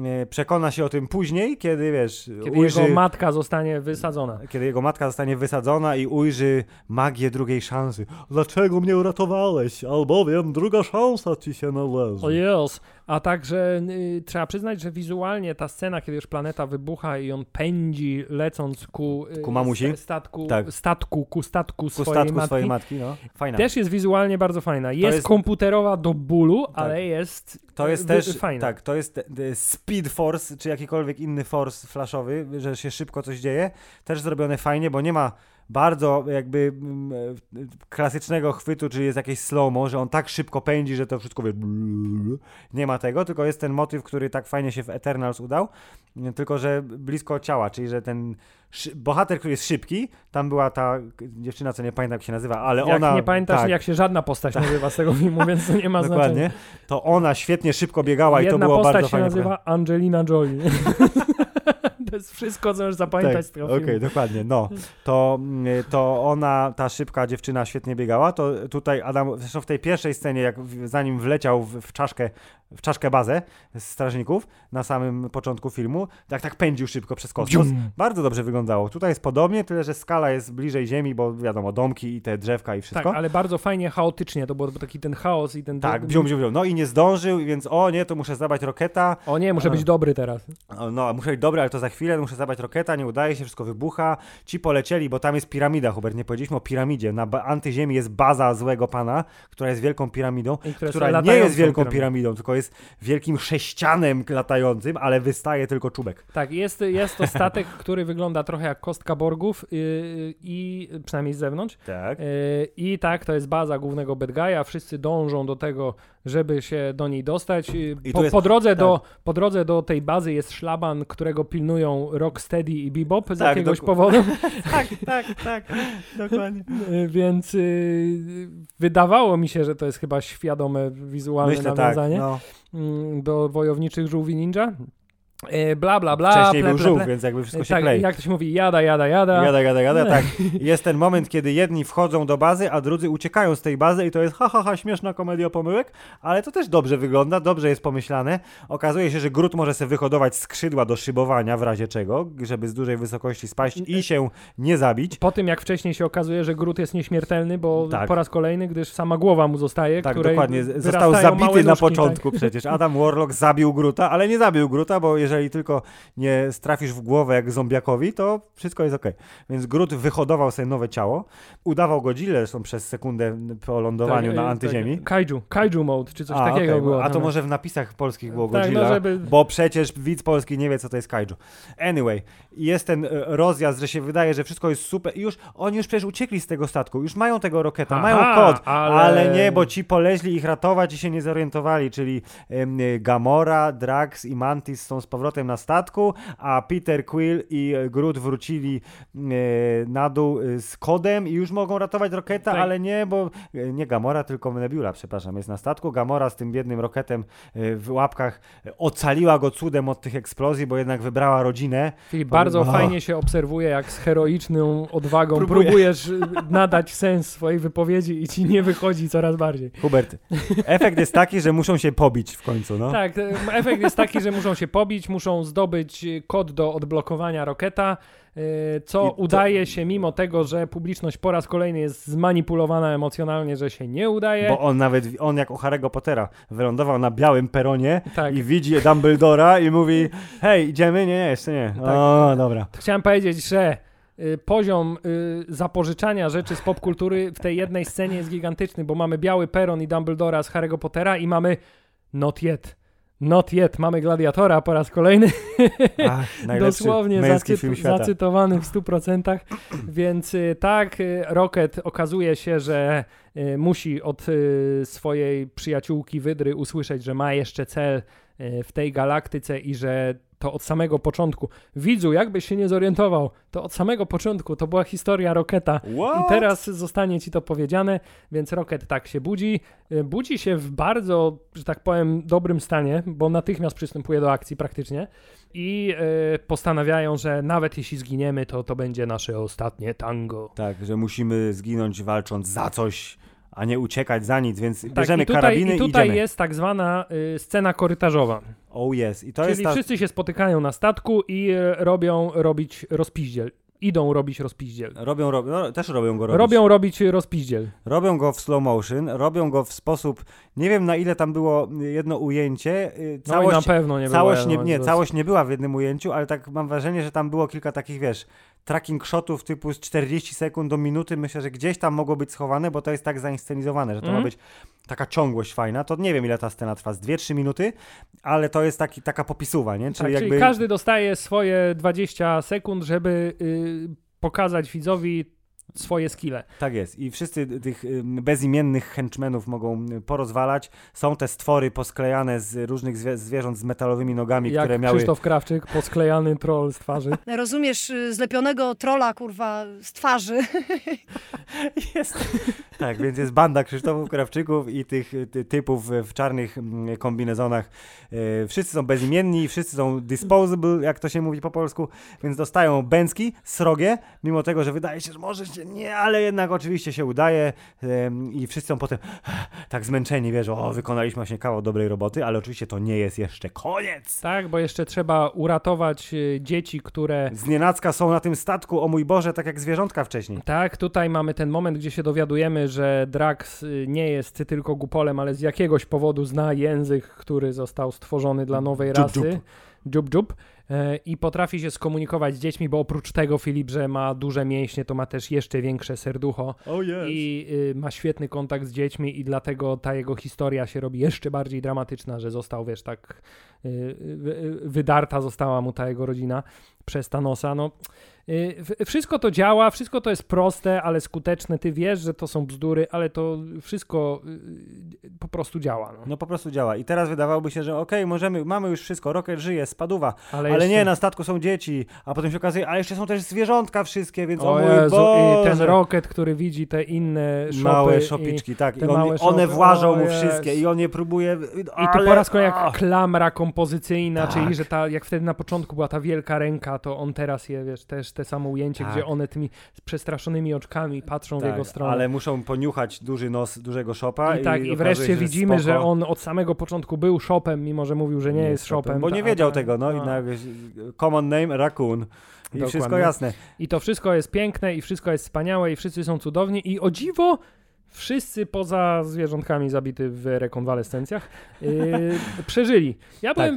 E, przekona się o tym później, kiedy wiesz, Kiedy ujrzy... jego matka zostanie wysadzona. Kiedy jego matka zostanie wysadzona i ujrzy magię drugiej szansy. Dlaczego mnie uratowałeś? Albowiem druga szansa ci się należy. O jest. A także y, trzeba przyznać, że wizualnie ta scena, kiedy już planeta wybucha i on pędzi, lecąc ku, y, Ku mamusi? sta- statku, Tak. statku, ku statku Ku swojej statku matki. swojej matki, no. Fajna. Też jest wizualnie bardzo fajna. Jest, jest- komputerowa do bólu, ale jest To jest wy- też, fajna. tak, to jest e, Speed Force, czy jakikolwiek inny force flashowy, że się szybko coś dzieje. Też zrobione fajnie, bo nie ma bardzo jakby mm, e, klasycznego chwytu, czyli jest jakieś slow-mo, że on tak szybko pędzi, że to wszystko wie... Nie ma tego, tylko jest ten motyw, który tak fajnie się w Eternals udał, tylko że blisko ciała, czyli że ten bohater, który jest szybki, tam była ta dziewczyna, co nie pamiętam jak się nazywa, ale Jak ona... nie pamiętasz, tak, jak się żadna postać nazywa z tego filmu, więc to nie ma znaczenia. Dokładnie. To ona świetnie szybko biegała i Jedna to było postać bardzo się fajnie. nazywa Angelina Jolie. To jest wszystko, co możesz zapamiętać z tego Okej, filmu. dokładnie, no. To, mm, to ona, ta szybka dziewczyna świetnie biegała, to tutaj Adam, zresztą w tej pierwszej scenie, jak zanim wleciał w, w czaszkę, w czaszkę bazę z strażników na samym początku filmu, tak tak pędził szybko przez kosmos. Bardzo dobrze wyglądało. Tutaj jest podobnie, tyle że skala jest bliżej ziemi, bo wiadomo, domki i te drzewka i Tak, wszystko. ale bardzo fajnie, chaotycznie to był taki ten chaos i ten... Tak, bzium, bzium, bzium. No i nie zdążył, więc o nie, to muszę zabrać roketa. O nie, muszę A. być dobry teraz. No, muszę być dobry, ale to za chwilę, muszę zabrać roketa, nie udaje się, wszystko wybucha. Ci polecieli, bo tam jest piramida, Hubert, nie powiedzieliśmy o piramidzie. Na antyziemi jest baza złego pana, która jest wielką piramidą, I która nie jest wielką piramidą. piramidą, tylko jest wielkim sześcianem latającym, ale wystaje tylko czubek. Tak, jest, jest to statek, który wygląda trochę jak kostka Borgów yy, i przynajmniej z zewnątrz. Tak. Yy, I tak, to jest baza głównego bad guy'a. Wszyscy dążą do tego, żeby się do niej dostać. I Po, jest- po, drodze tak. do, po drodze do tej bazy jest szlaban, którego pilnują Rocksteady i Bebop z Tak, jakiegoś doku- powodu. tak, tak, tak, dokładnie. Więc yy, wydawało mi się, że to jest chyba świadome wizualne Myślę tak, nawiązanie no. mm, do wojowniczych żółwi ninja. Yy, Bla, bla, bla. Wcześniej ple, był żółw, więc jakby wszystko się tak, klei. jak to się mówi, jada, jada, jada. Gada, gada, gada, tak. Jest ten moment, kiedy jedni wchodzą do bazy, a drudzy uciekają z tej bazy i to jest ha, ha, ha, śmieszna komedia pomyłek, ale to też dobrze wygląda, dobrze jest pomyślane. Okazuje się, że Grut może sobie wyhodować skrzydła do szybowania w razie czego, żeby z dużej wysokości spaść i się nie zabić. Po tym, jak wcześniej się okazuje, że Grut jest nieśmiertelny, bo Tak. po raz kolejny, gdyż sama głowa mu zostaje, Tak, dokładnie. Został zabity na nóżki, tak. początku przecież. Adam Warlock zabił Gruta, ale nie zabił Gruta, bo jeżeli tylko nie strafisz w głowę jak zombiakowi, to wszystko jest ok. Więc Grut wyhodował sobie nowe ciało, udawał Godzilla zresztą przez sekundę po lądowaniu Tak, na e, antyziemi. Tak, kaiju, kaiju mode, czy coś A, takiego okej, było. A to tam. może w napisach polskich było Tak, Godzilla, no żeby... bo przecież widz polski nie wie, co to jest kaiju. Anyway, jest ten e, rozjazd, że się wydaje, że wszystko jest super i już oni już przecież uciekli z tego statku, już mają tego roketa, Aha, mają kod, ale- ale... nie, bo ci poleźli ich ratować i się nie zorientowali, czyli Gamora, Drax i Mantis są z powrotem na statku, a Peter Quill i Groot wrócili e, na dół e, z kodem i już mogą ratować roketa, Tak. ale nie, bo e, nie Gamora, tylko Nebula, przepraszam, jest na statku. Gamora z tym biednym roketem w łapkach ocaliła go cudem od tych eksplozji, bo jednak wybrała rodzinę. Filip, bardzo fajnie się obserwuje, jak z heroiczną odwagą Próbuję. próbujesz nadać sens swojej wypowiedzi i ci nie wychodzi coraz bardziej. Hubert, efekt jest taki, że muszą się pobić w końcu, no. Tak, efekt jest taki, że muszą się pobić, muszą zdobyć kod do odblokowania roketa, e, co to- udaje się mimo tego, że publiczność po raz kolejny jest zmanipulowana emocjonalnie, że się nie udaje. Bo on nawet, on jak u Harry'ego Pottera wylądował na białym peronie tak. i widzi Dumbledora i mówi hej, idziemy? Nie, nie, jeszcze nie. Tak. O, dobra. Chciałem powiedzieć, że y, poziom y, zapożyczania rzeczy z popkultury w tej jednej scenie jest gigantyczny, bo mamy biały peron i Dumbledora z Harry'ego Pottera i mamy not yet. Not yet. Mamy Gladiatora po raz kolejny. Ach, Dosłownie zacyt- zacytowany w 100%. Więc y, tak, y, Rocket okazuje się, że y, musi od swojej przyjaciółki Wydry usłyszeć, że ma jeszcze cel w tej galaktyce i że to od samego początku. Widzu, jakbyś się nie zorientował, to od samego początku to była historia Roketa. I What? teraz zostanie ci to powiedziane, więc Rocket tak się budzi. Y, Budzi się w bardzo, że tak powiem, dobrym stanie, bo natychmiast przystępuje do akcji praktycznie. I y, postanawiają, że nawet jeśli zginiemy, to to będzie nasze ostatnie tango. Tak, że musimy zginąć walcząc za coś, a nie uciekać za nic, więc Tak, bierzemy i tutaj, karabiny i i tutaj idziemy. jest tak zwana y, scena korytarzowa. Oh yes. I to Czyli jest ta... wszyscy się spotykają na statku i y, robią robić rozpiździel. Idą robić rozpiździel. Robią, no, też robią go robić. Robią robić rozpiździel. Robią go w slow motion, robią go w sposób, nie wiem na ile tam było jedno ujęcie, y, No i na całość, pewno nie całość, było. nie, no, nie, całość nie była w jednym ujęciu, ale tak mam wrażenie, że tam było kilka takich, wiesz, tracking shotów typu z 40 sekund do minuty, myślę, że gdzieś tam mogło być schowane, bo to jest tak zainscenizowane, że to ma Mhm. być taka ciągłość fajna, to nie wiem ile ta scena trwa, z 2-3 minuty, ale to jest taki, taka popisuwa, nie? Tak, Czyli czyli jakby... każdy dostaje swoje 20 sekund, żeby y, pokazać widzowi swoje skille. Tak jest. I wszyscy tych y, bezimiennych henchmenów mogą y, porozwalać. Są te stwory posklejane z różnych zwie zwierząt z metalowymi nogami, Jak które miały... Krzysztof Krawczyk, posklejany troll z twarzy. Rozumiesz, y, zlepionego trola, kurwa, z twarzy. Jest. Tak, więc jest banda Krzysztofów Krawczyków i tych ty, typów w czarnych kombinezonach. E, wszyscy są bezimienni, wszyscy są disposable, jak to się mówi po polsku, więc dostają bęcki, srogie, mimo tego, że wydaje się, że może się nie, ale jednak oczywiście się udaje e, i wszyscy są potem tak zmęczeni, wiesz, o, wykonaliśmy właśnie kawał dobrej roboty, ale oczywiście to nie jest jeszcze koniec. Tak, bo jeszcze trzeba uratować y, dzieci, które Z nienacka są na tym statku, o mój Boże, tak jak zwierzątka wcześniej. Tak, tutaj mamy ten moment, gdzie się dowiadujemy, że Drax y, nie jest tylko gupolem, ale z jakiegoś powodu zna język, który został stworzony dla nowej Dziub, rasy. dziub. Dziub, dziub. E, I potrafi się skomunikować z dziećmi, bo oprócz tego Filip, że ma duże mięśnie, to ma też jeszcze większe serducho Oh yes. i y, ma świetny kontakt z dziećmi i dlatego ta jego historia się robi jeszcze bardziej dramatyczna, że został, wiesz, tak y, y, wydarta została mu ta jego rodzina przez Thanosa. No, y, wszystko to działa, wszystko to jest proste, ale skuteczne. Ty wiesz, że to są bzdury, ale to wszystko y, po prostu działa. No. No po prostu działa. I teraz wydawałoby się, że okej, możemy, mamy już wszystko, Rocket żyje, spaduwa, Ale, ale jeszcze- nie, na statku są dzieci, a potem się okazuje, a jeszcze są też zwierzątka wszystkie, więc o, O mój Jezu, i ten Boże. Rocket, który widzi te inne szopy Małe szopiczki, tak. I on, małe one szopy, włażą mu wszystkie i on je próbuje... I tu po raz kolejny jak klamra kompozycyjna, Tak. czyli że ta, jak wtedy na początku była ta wielka ręka, to on teraz je, wiesz, też te samo ujęcie, Tak. gdzie one tymi przestraszonymi oczkami patrzą w jego stronę. ale muszą poniuchać duży nos dużego szopa I tak, i wreszcie się, że widzimy, że spoko. on od samego początku był shopem, mimo że mówił, że nie, jest shopem. Bo nie wiedział ta- tego, no i a. na common name Raccoon. I Dokładnie. wszystko jasne. I to wszystko jest piękne i wszystko jest wspaniałe i wszyscy są cudowni i o dziwo wszyscy poza zwierzątkami zabity w rekonwalescencjach yy, przeżyli. Ja Tak.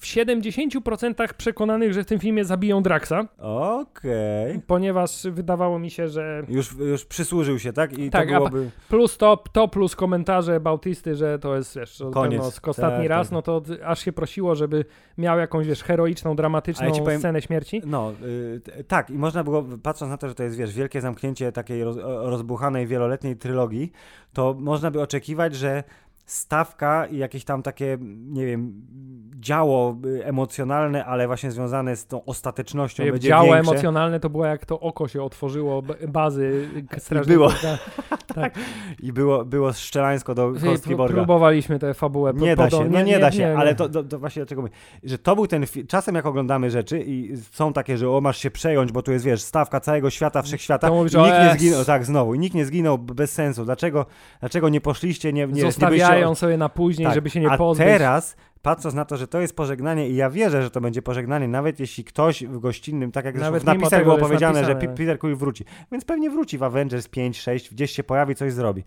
W 70% przekonanych, że w tym filmie zabiją Draxa, Okej. ponieważ wydawało mi się, że Już, już przysłużył się, tak? I Tak, to byłoby... plus to, to plus komentarze Bautisty, że to jest, wiesz, Koniec. ostatni Tak, raz, tak. no to aż się prosiło, żeby miał jakąś, wiesz, heroiczną, dramatyczną ja powiem- scenę śmierci. No, y, t- tak, i można było, patrząc na to, że to jest, wiesz, wielkie zamknięcie takiej roz, rozbuchanej, wieloletniej trylogii, to można by oczekiwać, że stawka i jakieś tam takie, nie wiem, działo emocjonalne, ale właśnie związane z tą ostatecznością będzie Działo większe. emocjonalne to było jak to oko się otworzyło, bazy strażników. było. Tak, tak. I było, było szczelańsko do kostki Borga. Próbowaliśmy tę fabułę. Nie da się, no nie, da się, nie, ale nie. to, to, to właśnie dlaczego mówię, że to był ten czasem jak oglądamy rzeczy i są takie, że o masz się przejąć, bo tu jest, wiesz, stawka całego świata, wszechświata To mówisz, i nikt nie zginął, tak, znowu, i nikt nie zginął bez sensu, dlaczego, dlaczego nie poszliście, nie, nie, nie Zostawiają byliście... sobie na później, Tak, żeby się nie A pozbyć. teraz, patrząc na to, że to jest pożegnanie i ja wierzę, że to będzie pożegnanie, nawet jeśli ktoś w gościnnym, tak jak Nawet w napisach tego, było że powiedziane, że napisane. P- Peter Quill wróci, więc pewnie wróci w Avengers 5, 6, gdzieś się pojawi, coś zrobi.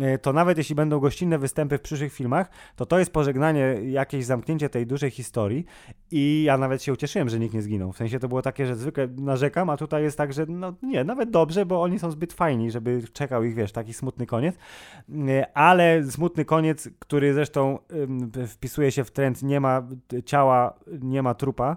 E, To nawet jeśli będą gościnne występy w przyszłych filmach, to to jest pożegnanie, jakieś zamknięcie tej dużej historii i ja nawet się ucieszyłem, że nikt nie zginął. W sensie to było takie, że zwykle narzekam, a tutaj jest tak, że no nie, nawet dobrze, bo oni są zbyt fajni, żeby czekał ich, wiesz, taki smutny koniec. E, Ale smutny koniec, który zresztą wpisuje się w trend, nie ma ciała, nie ma trupa,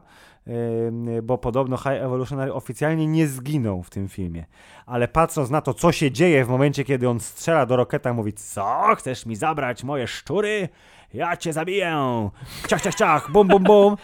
bo podobno High Evolutionary oficjalnie nie zginął w tym filmie. Ale patrząc na to, co się dzieje w momencie, kiedy on strzela do Roketa, mówi, co, chcesz mi zabrać moje szczury? Ja cię zabiję! Ciach, ciach, ciach, bum, bum, bum!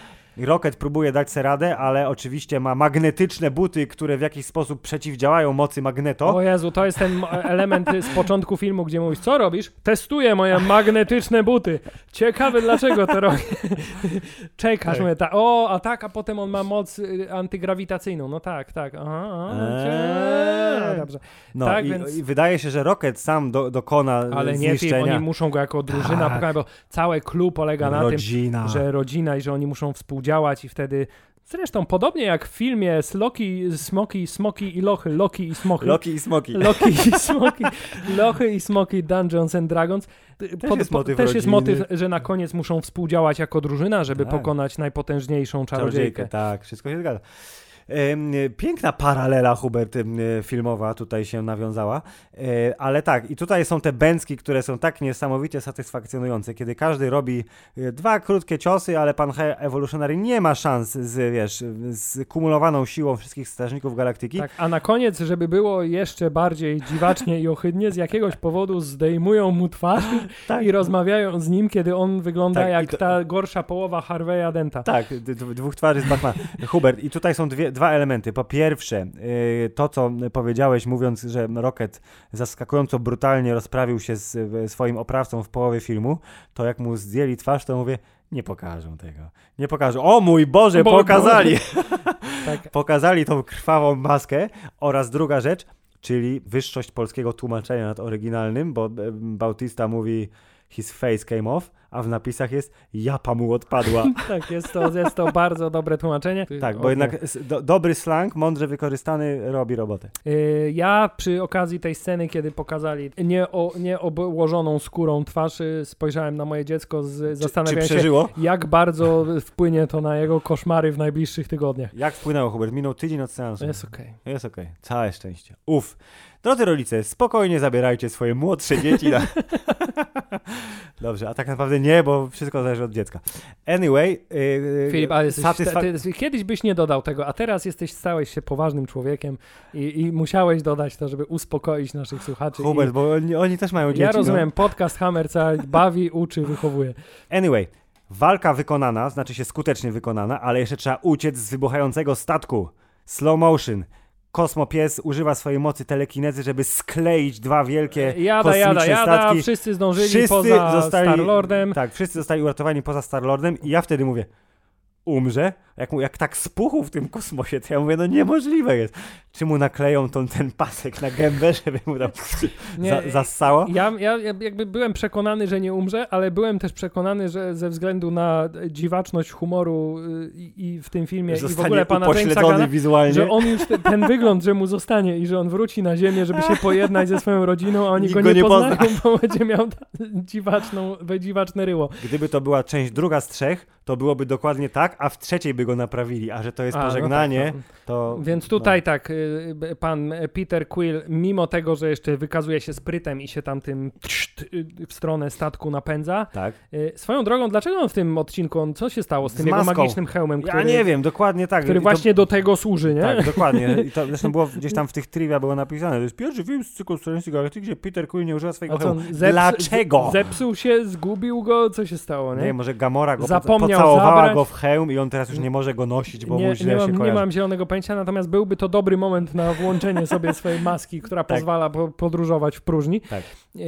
Rocket próbuje dać sobie radę, ale oczywiście ma magnetyczne buty, które w jakiś sposób przeciwdziałają mocy magneto. O Jezu, to jest ten element z początku filmu, gdzie mówisz, co robisz? Testuję moje magnetyczne buty. Ciekawe dlaczego to robię. Czekasz, Tak. mówię, ta, o, a tak, a potem on ma moc y, antygrawitacyjną. No tak, tak. Aha, aha, Eee. dobrze. No tak, i, więc- i wydaje się, że Rocket sam do, dokona Ale nie, film, zniszczenia. oni muszą go jako drużyna Tak. bo całe clue polega na tym, Rodzina. że rodzina i że oni muszą współdziałać i wtedy zresztą podobnie jak w filmie z Loki, Smoki, Smoki i Lochy, Loki i Smochy. Loki i Smoki. Loki i Smoki, Lochy i Smoki Dungeons and Dragons. Też, jest motyw też jest motyw, że na koniec muszą współdziałać jako drużyna, żeby Tak. pokonać najpotężniejszą czarodziejkę. Tak, wszystko się zgadza. Piękna paralela, Hubert, filmowa tutaj się nawiązała, E, ale tak, i tutaj są te bęcki, które są tak niesamowicie satysfakcjonujące, kiedy każdy robi e, dwa krótkie ciosy, ale pan Evolutionary nie ma szans z, wiesz, z kumulowaną siłą wszystkich strażników galaktyki. Tak, a na koniec, żeby było jeszcze bardziej dziwacznie i ohydnie, z jakiegoś powodu zdejmują mu twarz Tak. i rozmawiają z nim, kiedy on wygląda Tak, jak to- ta gorsza połowa Harveya Denta. Tak, dwóch twarzy z Batmana. Hubert, i tutaj są dwie, dwa elementy. Po pierwsze, yy, to co powiedziałeś, mówiąc, że Rocket zaskakująco brutalnie rozprawił się z y, swoim oprawcą w połowie filmu, to jak mu zdjęli twarz, to mówię, nie pokażą tego. Nie pokażą. O mój Boże, Bo- pokazali! Tak. pokazali tą krwawą maskę oraz druga rzecz, czyli wyższość polskiego tłumaczenia nad oryginalnym, bo Bautista mówi his face came off, a w napisach jest japa mu odpadła. Tak, jest to, jest to bardzo dobre tłumaczenie. Tak, bo O, jednak do, dobry slang, mądrze wykorzystany, robi robotę. Y, Ja przy okazji tej sceny, kiedy pokazali nie, o, nie obłożoną skórą twarz, y, spojrzałem na moje dziecko z zastanawiając się, jak bardzo wpłynie to na jego koszmary w najbliższych tygodniach. Jak wpłynęło, Hubert? Minął tydzień od seansu. Jest okej. Jest okej. Całe szczęście. Uf. Drodzy rodzice, spokojnie zabierajcie swoje młodsze dzieci na... Dobrze, a tak naprawdę nie, bo wszystko zależy od dziecka. Anyway, yy, Filip, ale jesteś, ty, kiedyś byś nie dodał tego, a teraz jesteś, stałeś się poważnym człowiekiem i, i musiałeś dodać to, żeby uspokoić naszych słuchaczy. Hubert, I, bo oni, oni też mają dzieci. ja no. rozumiem, podcast Hammerca bawi, uczy, wychowuje. Anyway, walka wykonana, znaczy się skutecznie wykonana, ale jeszcze trzeba uciec z wybuchającego statku. Slow motion. Kosmopies używa swojej mocy telekinezy, żeby skleić dwa wielkie Jada, kosmiczne jada, jada, statki. wszyscy zdążyli Wszyscy poza zostali- Star-Lordem. Tak, wszyscy zostali uratowani poza Starlordem i ja wtedy mówię, umrze? Jak, mu, jak tak spuchł w tym kosmosie, to ja mówię, no niemożliwe jest. Czy mu nakleją tą, ten pasek na gębę, żeby mu tam Nie, za, zassało? Ja, ja ja jakby byłem przekonany, że nie umrze, ale byłem też przekonany, że ze względu na dziwaczność humoru y, i, i w tym filmie i w Zostanie ogóle pana Jamesa wizualnie. że on już te, ten wygląd, że mu zostanie i że on wróci na ziemię, żeby się pojednać ze swoją rodziną, a oni Nikt go nie, nie poznają, pozna. bo będzie miał dziwaczną, dziwaczne ryło. Gdyby to była część druga z trzech, to byłoby dokładnie tak, a w trzeciej by go naprawili. A że to jest A, no pożegnanie, tak, no. to... Więc tutaj tak, y, pan Peter Quill, mimo tego, że jeszcze wykazuje się sprytem i się tam tym y, w stronę statku napędza, No, tak. y, swoją drogą, dlaczego on w tym odcinku, on, co się stało z Z tym jego maską. magicznym hełmem, który, Ja nie wiem, dokładnie tak. który to- właśnie do tego służy, nie? Tak, dokładnie. I to zresztą było gdzieś tam w tych trivia było napisane. To jest pierwszy film z cyklu Strażnicy Galaktyki, gdzie Peter Quill nie używa swojego hełmu. zeps- Dlaczego? z- Zepsuł się, zgubił go, co się stało, nie? Nie, może Gamora go Zapomniał pocałowała zabrać. go w hełm i on teraz już nie może go nosić, bo mu nie, źle nie, się mam, nie kojarzy. mam zielonego pojęcia, natomiast byłby to dobry moment na włączenie sobie swojej maski, która Tak. pozwala po, podróżować w próżni. Tak. Yy,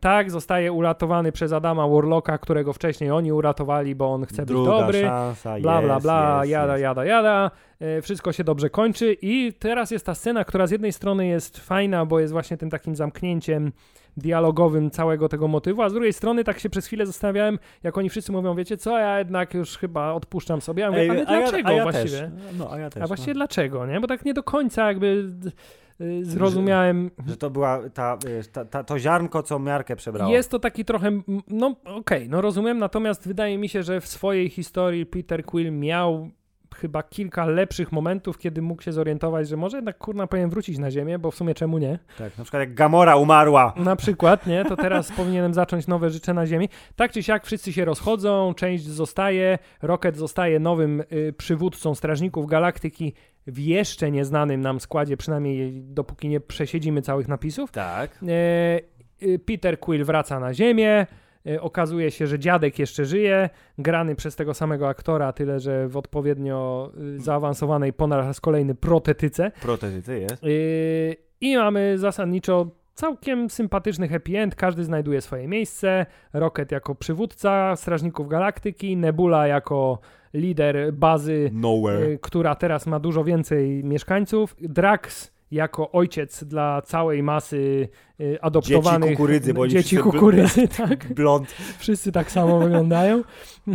tak, zostaje uratowany przez Adama Warlocka, którego wcześniej oni uratowali, bo on chce Druga być dobry. szansa, Bla, bla, bla, jada, jada, jada. Yy, wszystko się dobrze kończy i teraz jest ta scena, która z jednej strony jest fajna, bo jest właśnie tym takim zamknięciem dialogowym całego tego motywu, a z drugiej strony tak się przez chwilę zastanawiałem, jak oni wszyscy mówią, wiecie co, ja jednak już chyba odpuszczam sobie. Ja mówię, Ej, ale a ja- dlaczego a ja właściwie? Też. No, a ja też. A właściwie no. dlaczego, nie? Bo tak nie do końca jakby y, zrozumiałem. Że to była ta, ta, ta, to ziarnko, co miarkę przebrało. Jest to taki trochę, no okej, no rozumiem, natomiast wydaje mi się, że w swojej historii Peter Quill miał chyba kilka lepszych momentów, kiedy mógł się zorientować, że może jednak kurna powinien wrócić na ziemię, bo w sumie czemu nie? Tak, na przykład jak Gamora umarła. Na przykład, nie? To teraz powinienem zacząć nowe życie na Ziemi. Tak czy siak wszyscy się rozchodzą, część zostaje, Rocket zostaje nowym y, przywódcą Strażników Galaktyki w jeszcze nieznanym nam składzie, przynajmniej dopóki nie przesiedzimy całych napisów. Tak. E, y, Peter Quill wraca na Ziemię. E, Okazuje się, że dziadek jeszcze żyje, grany przez tego samego aktora, tyle że w odpowiednio y, zaawansowanej po raz kolejny protetyce. Protezycy jest. Yy, I mamy zasadniczo całkiem sympatyczny happy end. Każdy znajduje swoje miejsce. Rocket jako przywódca Strażników Galaktyki, Nebula jako lider bazy, Nowhere. która teraz ma dużo więcej mieszkańców. Drax jako ojciec dla całej masy yy, adoptowanych Dzieci kukurydzy, bo dzieci kukurydzy, tak. Blond. Wszyscy tak samo wyglądają.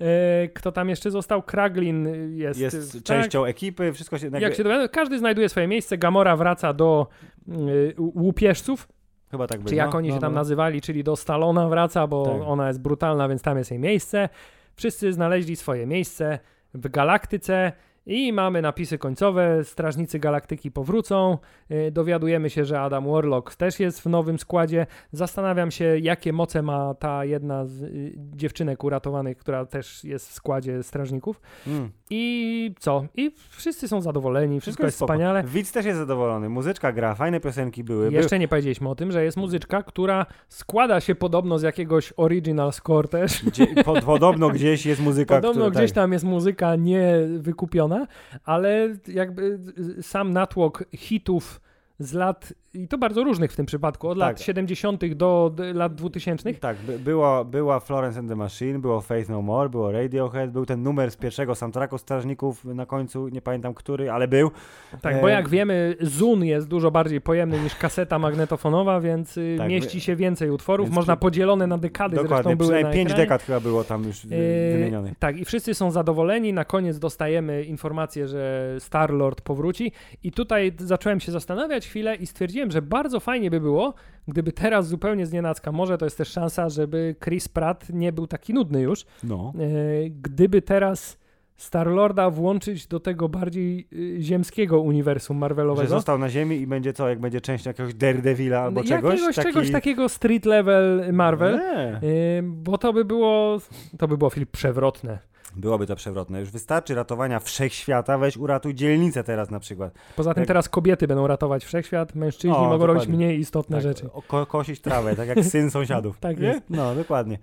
E, Kto tam jeszcze został? Kraglin jest, Jest tak? częścią ekipy, wszystko się... Jak się dowiadam, każdy znajduje swoje miejsce. Gamora wraca do y, łupieżców, Chyba tak czy było. jak oni się tam nazywali, czyli do Stalona wraca, bo Tak. ona jest brutalna, więc tam jest jej miejsce. Wszyscy znaleźli swoje miejsce w galaktyce I mamy napisy końcowe, Strażnicy Galaktyki powrócą, y, dowiadujemy się, że Adam Warlock też jest w nowym składzie. Zastanawiam się, jakie moce ma ta jedna z y, dziewczynek uratowanych, która też jest w składzie strażników. Mm. I co? I wszyscy są zadowoleni, wszystko jest spoko. wspaniale. Widz też jest zadowolony. Muzyczka gra, fajne piosenki były. Był- Jeszcze nie powiedzieliśmy o tym, że jest muzyczka, która składa się podobno z jakiegoś original score też. Gdzie, po, podobno gdzieś jest muzyka, Podobno która, gdzieś tak. tam jest muzyka nie wykupiona, ale jakby sam natłok hitów z lat, i to bardzo różnych w tym przypadku, od lat Tak. 70. do, lat 2000. Tak, by, było, była Florence and the Machine, było Faith No More, było Radiohead, był ten numer z pierwszego soundtracku Strażników na końcu, nie pamiętam który, ale był. Tak, bo E, jak wiemy, Zun jest dużo bardziej pojemny niż kaseta magnetofonowa, więc y, Tak, mieści się więcej utworów, więc można podzielone na dekady Dokładnie, zresztą były na przynajmniej pięć ekranie. dekad chyba było tam już Yy, wymienionych. Tak, i wszyscy są zadowoleni. Na koniec dostajemy informację, że Star-Lord powróci. I tutaj zacząłem się zastanawiać chwilę i stwierdziłem, że bardzo fajnie by było, gdyby teraz zupełnie znienacka, może to jest też szansa, żeby Chris Pratt nie był taki nudny już, No. e, gdyby teraz Star-Lorda włączyć do tego bardziej y, ziemskiego uniwersum Że Marvelowego. został na ziemi i będzie co, jak będzie część jakiegoś Daredevila albo czegoś? Jakiegoś Taki- czegoś takiego street level Marvel. Nie. y, Bo to by było, to by było film przewrotne. Byłoby to przewrotne. Już wystarczy ratowania wszechświata, weź uratuj dzielnicę teraz na przykład. Poza tym Jak- teraz kobiety będą ratować wszechświat, mężczyźni O, mogą robić dokładnie. mniej istotne Tak, rzeczy. Ko kosić trawę, tak jak syn sąsiadów. Tak Nie? jest. No, dokładnie.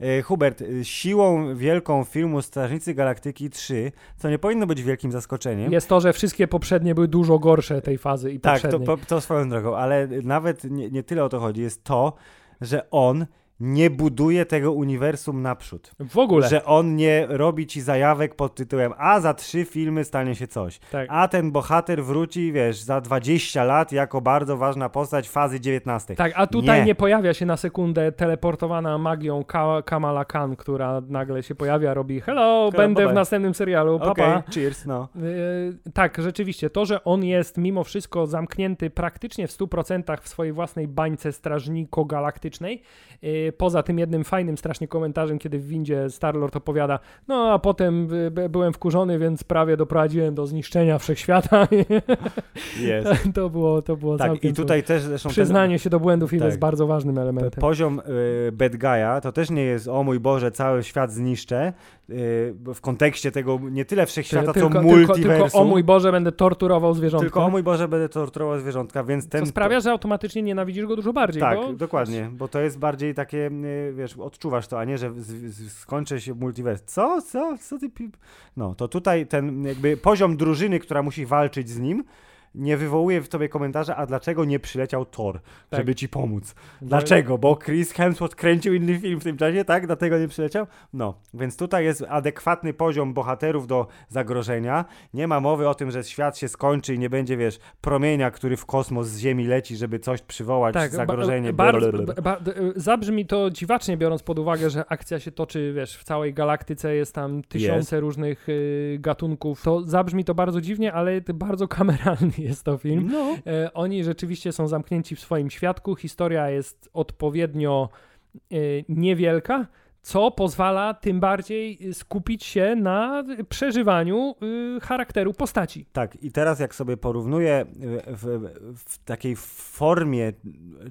E, Hubert, e, siłą wielką filmu Strażnicy Galaktyki 3, co nie powinno być wielkim zaskoczeniem. Jest to, że wszystkie poprzednie były dużo gorsze tej fazy i tak, to, poprzedniej. po- to swoją drogą, ale nawet nie, nie tyle o to chodzi. Jest to, że on nie buduje tego uniwersum naprzód. W ogóle. Że on nie robi ci zajawek pod tytułem a za trzy filmy stanie się coś. tak. A ten bohater wróci, wiesz, za 20 lat jako bardzo ważna postać fazy 19. Tak, a tutaj nie. Nie. pojawia się na sekundę teleportowana magią Ka Kamala Khan, która nagle się pojawia, robi hello, Hello, będę bye w następnym serialu, papa. Okej, cheers, no. Yy, tak, rzeczywiście, to, że on jest mimo wszystko zamknięty praktycznie w 100% w swojej własnej bańce strażniko-galaktycznej, yy, poza tym jednym fajnym strasznie komentarzem, kiedy w windzie Starlord opowiada, no a potem y, by- byłem wkurzony, więc prawie doprowadziłem do zniszczenia wszechświata. Jest. to było, to było Tak, i tutaj też zresztą ten- Przyznanie się do błędów Tak. jest bardzo ważnym elementem. Poziom y, bad guy'a to też nie jest o mój Boże, cały świat zniszczę. Y, w kontekście tego nie tyle wszechświata, tylko, co tylko, multiversum. tylko o mój Boże, będę torturował zwierzątka. Tylko o mój Boże, będę torturował zwierzątka, więc ten... co sprawia, że automatycznie nienawidzisz go dużo bardziej. Tak, bo... dokładnie, bo to jest bardziej takie, y, wiesz, odczuwasz to, a nie, że z, z, skończy się multiverse. Co? Co? Co ty... No, to tutaj ten jakby poziom drużyny, która musi walczyć z nim, nie wywołuje w tobie komentarza, a dlaczego nie przyleciał Thor, Tak. żeby ci pomóc? Dlaczego? Bo Chris Hemsworth kręcił inny film w tym czasie, tak? Dlatego nie przyleciał? No, więc tutaj jest adekwatny poziom bohaterów do zagrożenia. Nie ma mowy o tym, że świat się skończy i nie będzie, wiesz, promienia, który w kosmos z Ziemi leci, żeby coś przywołać, Tak, zagrożenie. Ba, ba, ba, zabrzmi to dziwacznie, biorąc pod uwagę, że akcja się toczy, wiesz, w całej galaktyce jest tam tysiące różnych y, gatunków. To zabrzmi to bardzo dziwnie, ale bardzo kameralny jest to film. No. E, oni rzeczywiście są zamknięci w swoim świadku. Historia jest odpowiednio e, niewielka, co pozwala tym bardziej skupić się na przeżywaniu y, charakteru postaci. Tak, i teraz jak sobie porównuję y, w, w takiej formie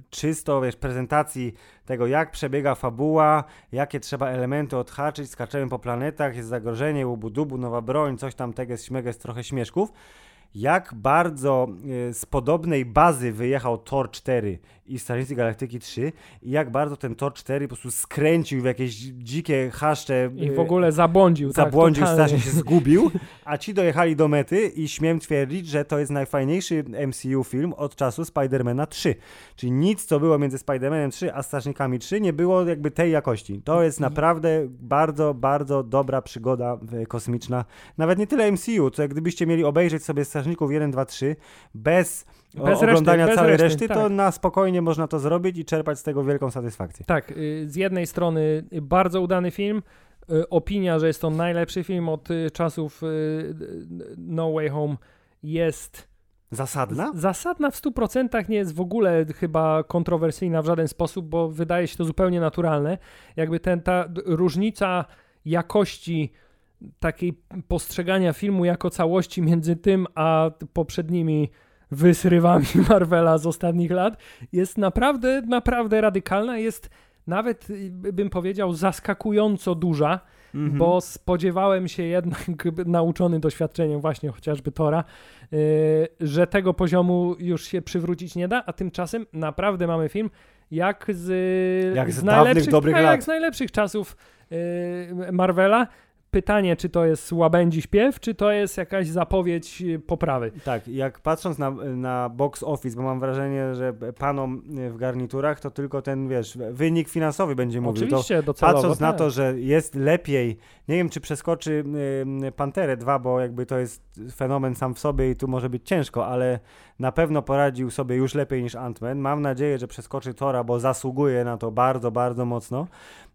czysto, wiesz, prezentacji tego, jak przebiega fabuła, jakie trzeba elementy odhaczyć, skaczemy po planetach, jest zagrożenie, łubu-dubu, nowa broń, coś tam, teges, śmeges, trochę śmieszków. Jak bardzo y, z podobnej bazy wyjechał Tor 4 i Strażnicy Galaktyki 3 i jak bardzo ten Tor 4 po prostu skręcił w jakieś dzikie haszcze. I y, w ogóle zabłądził. zabłądził, tak, strasznie się zgubił, a ci dojechali do mety i śmiem twierdzić, że to jest najfajniejszy MCU film od czasu Spidermana 3. Czyli nic, co było między Spidermanem 3 a Strażnikami 3 nie było jakby tej jakości. To jest naprawdę bardzo, bardzo dobra przygoda kosmiczna. Nawet nie tyle MCU, co jak gdybyście mieli obejrzeć sobie Strażników 1, 2, 3 bez, o- Bez reszty, oglądania bez całej reszty, reszty, to tak. na spokojnie można to zrobić i czerpać z tego wielką satysfakcję. Tak, y, z jednej strony bardzo udany film, y, opinia, że jest to najlepszy film od y, czasów No Way Home jest Zasadna? zasadna w 100%, nie jest w ogóle chyba kontrowersyjna w żaden sposób, bo wydaje się to zupełnie naturalne. Jakby ten, ta różnica jakości takiej postrzegania filmu jako całości między tym a poprzednimi wysrywami Marvela z ostatnich lat jest naprawdę, naprawdę radykalna. Jest nawet, y, bym powiedział, zaskakująco duża, Mhm. bo spodziewałem się jednak, nauczony doświadczeniem właśnie chociażby Tora, yy, że tego poziomu już się przywrócić nie da, a tymczasem naprawdę mamy film jak z, Jak z dawnych, najlepszych, dobrych tak, lat. jak z najlepszych czasów yy, Marvela. Pytanie, czy to jest łabędzi śpiew, czy to jest jakaś zapowiedź yy, poprawy. Tak, jak patrząc na, na box office, bo mam wrażenie, że panom w garniturach to tylko ten, wiesz, wynik finansowy będzie mówił. To Oczywiście, docelowo. patrząc na tak. to, że jest lepiej, nie wiem czy przeskoczy y, Panterę 2, bo jakby to jest fenomen sam w sobie i tu może być ciężko, ale na pewno poradził sobie już lepiej niż Ant-Man. Mam nadzieję, że przeskoczy Tora, bo zasługuje na to bardzo, bardzo mocno.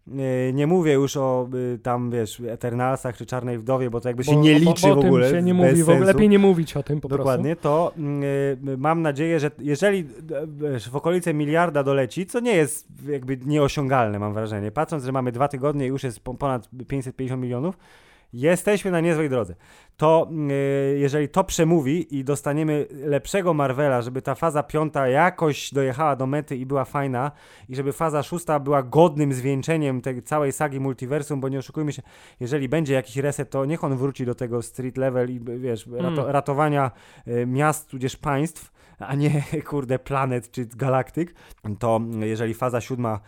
Y, Nie mówię już o y, tam, wiesz, Eternalsach czy Czarnej Wdowie, bo to jakby się Bo- nie bo- liczy o w ogóle. Tym się nie mówi, w ogóle, lepiej nie mówić o tym po Dokładnie, to y, mam nadzieję, że jeżeli y, w okolice miliarda doleci, co nie jest jakby nieosiągalne, mam wrażenie, patrząc, że mamy dwa tygodnie i już jest po- ponad 550 milionów, jesteśmy na niezłej drodze. To y, jeżeli to przemówi i dostaniemy lepszego Marvela, żeby ta faza piąta jakoś dojechała do mety i była fajna i żeby faza szósta była godnym zwieńczeniem tej całej sagi multiversum, bo nie oszukujmy się, jeżeli będzie jakiś reset, to niech on wróci do tego street level i wiesz, rato, Mm. ratowania y, miast tudzież państw, a nie kurde planet czy galaktyk, to jeżeli faza siódma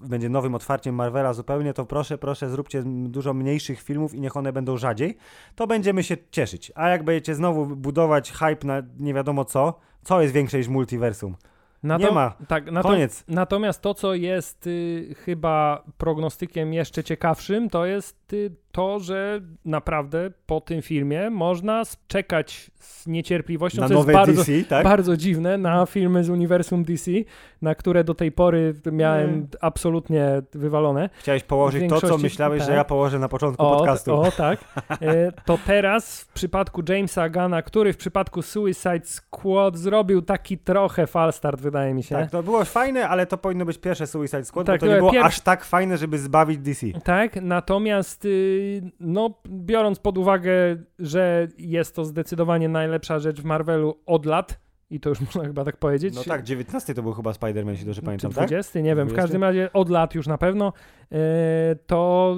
będzie nowym otwarciem Marvela zupełnie, to proszę, proszę zróbcie dużo mniejszych filmów i niech one będą rzadziej, to będziemy się cieszyć. A jak będziecie znowu budować hype na nie wiadomo co, co jest większe niż multiversum? Nato- Nie ma. Tak, nato- Koniec. Natomiast to, co jest y, chyba prognostykiem jeszcze ciekawszym, to jest y, to, że naprawdę po tym filmie można czekać z niecierpliwością, Na co jest nowe bardzo, DC, tak? bardzo dziwne, na filmy z uniwersum DC, na które do tej pory miałem absolutnie wywalone. Chciałeś położyć to, co myślałeś, że tak. ja położę na początku O, podcastu. o tak. E, to teraz w przypadku Jamesa Gana, który w przypadku Suicide Squad zrobił taki trochę falstart, wydaje mi się. Tak, to było fajne, ale to powinno być pierwsze Suicide Squad, Tak, bo to to nie było pier- aż tak fajne, żeby zbawić DC. Tak, natomiast y, no, biorąc pod uwagę, że jest to zdecydowanie najlepsza rzecz w Marvelu od lat, i to już można chyba tak powiedzieć. No tak, 19 to był chyba Spider-Man, jeśli dobrze pamiętam, tak? 20, nie wiem, w 20? każdym razie od lat już na pewno, y, to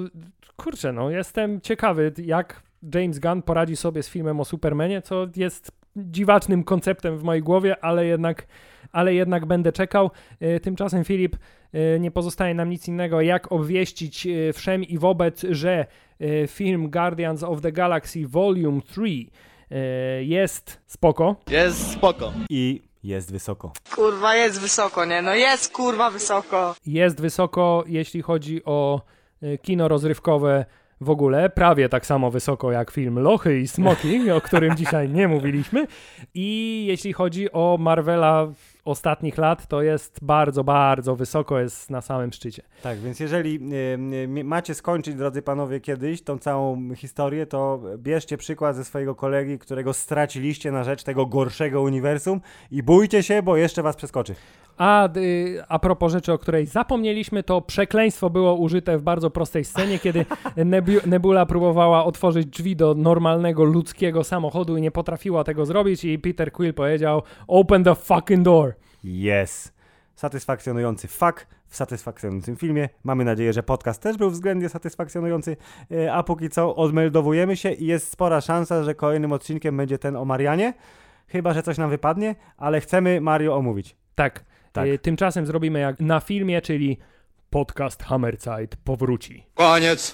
kurczę, no jestem ciekawy, jak James Gunn poradzi sobie z filmem o Supermanie, co jest dziwacznym konceptem w mojej głowie, ale jednak, ale jednak będę czekał. Y, Tymczasem Filip, y, nie pozostaje nam nic innego, jak obwieścić wszem i wobec, że film Guardians of the Galaxy Volume 3 y, jest spoko. Jest spoko. I jest wysoko. Kurwa, jest wysoko, nie? No jest kurwa wysoko. jest wysoko, jeśli chodzi o y, kino rozrywkowe w ogóle, prawie tak samo wysoko jak film Lochy i Smoki, o którym dzisiaj nie mówiliśmy. I jeśli chodzi o Marvela ostatnich lat, to jest bardzo, bardzo wysoko, jest na samym szczycie. Tak, więc jeżeli macie skończyć, drodzy panowie, kiedyś tą całą historię, to bierzcie przykład ze swojego kolegi, którego straciliście na rzecz tego gorszego uniwersum i bójcie się, bo jeszcze was przeskoczy. A, y, a propos rzeczy, o której zapomnieliśmy, to przekleństwo było użyte w bardzo prostej scenie, kiedy Nebu- Nebula próbowała otworzyć drzwi do normalnego ludzkiego samochodu i nie potrafiła tego zrobić i Peter Quill powiedział open the fucking door. Yes. Satysfakcjonujący fuck w satysfakcjonującym filmie. Mamy nadzieję, że podcast też był względnie satysfakcjonujący, e, a póki co odmeldowujemy się i jest spora szansa, że kolejnym odcinkiem będzie ten o Marianie. Chyba, że coś nam wypadnie, ale chcemy Mario omówić. Tak. Tak. Y, tymczasem zrobimy jak na filmie, czyli podcast Hammerzeit powróci. Koniec.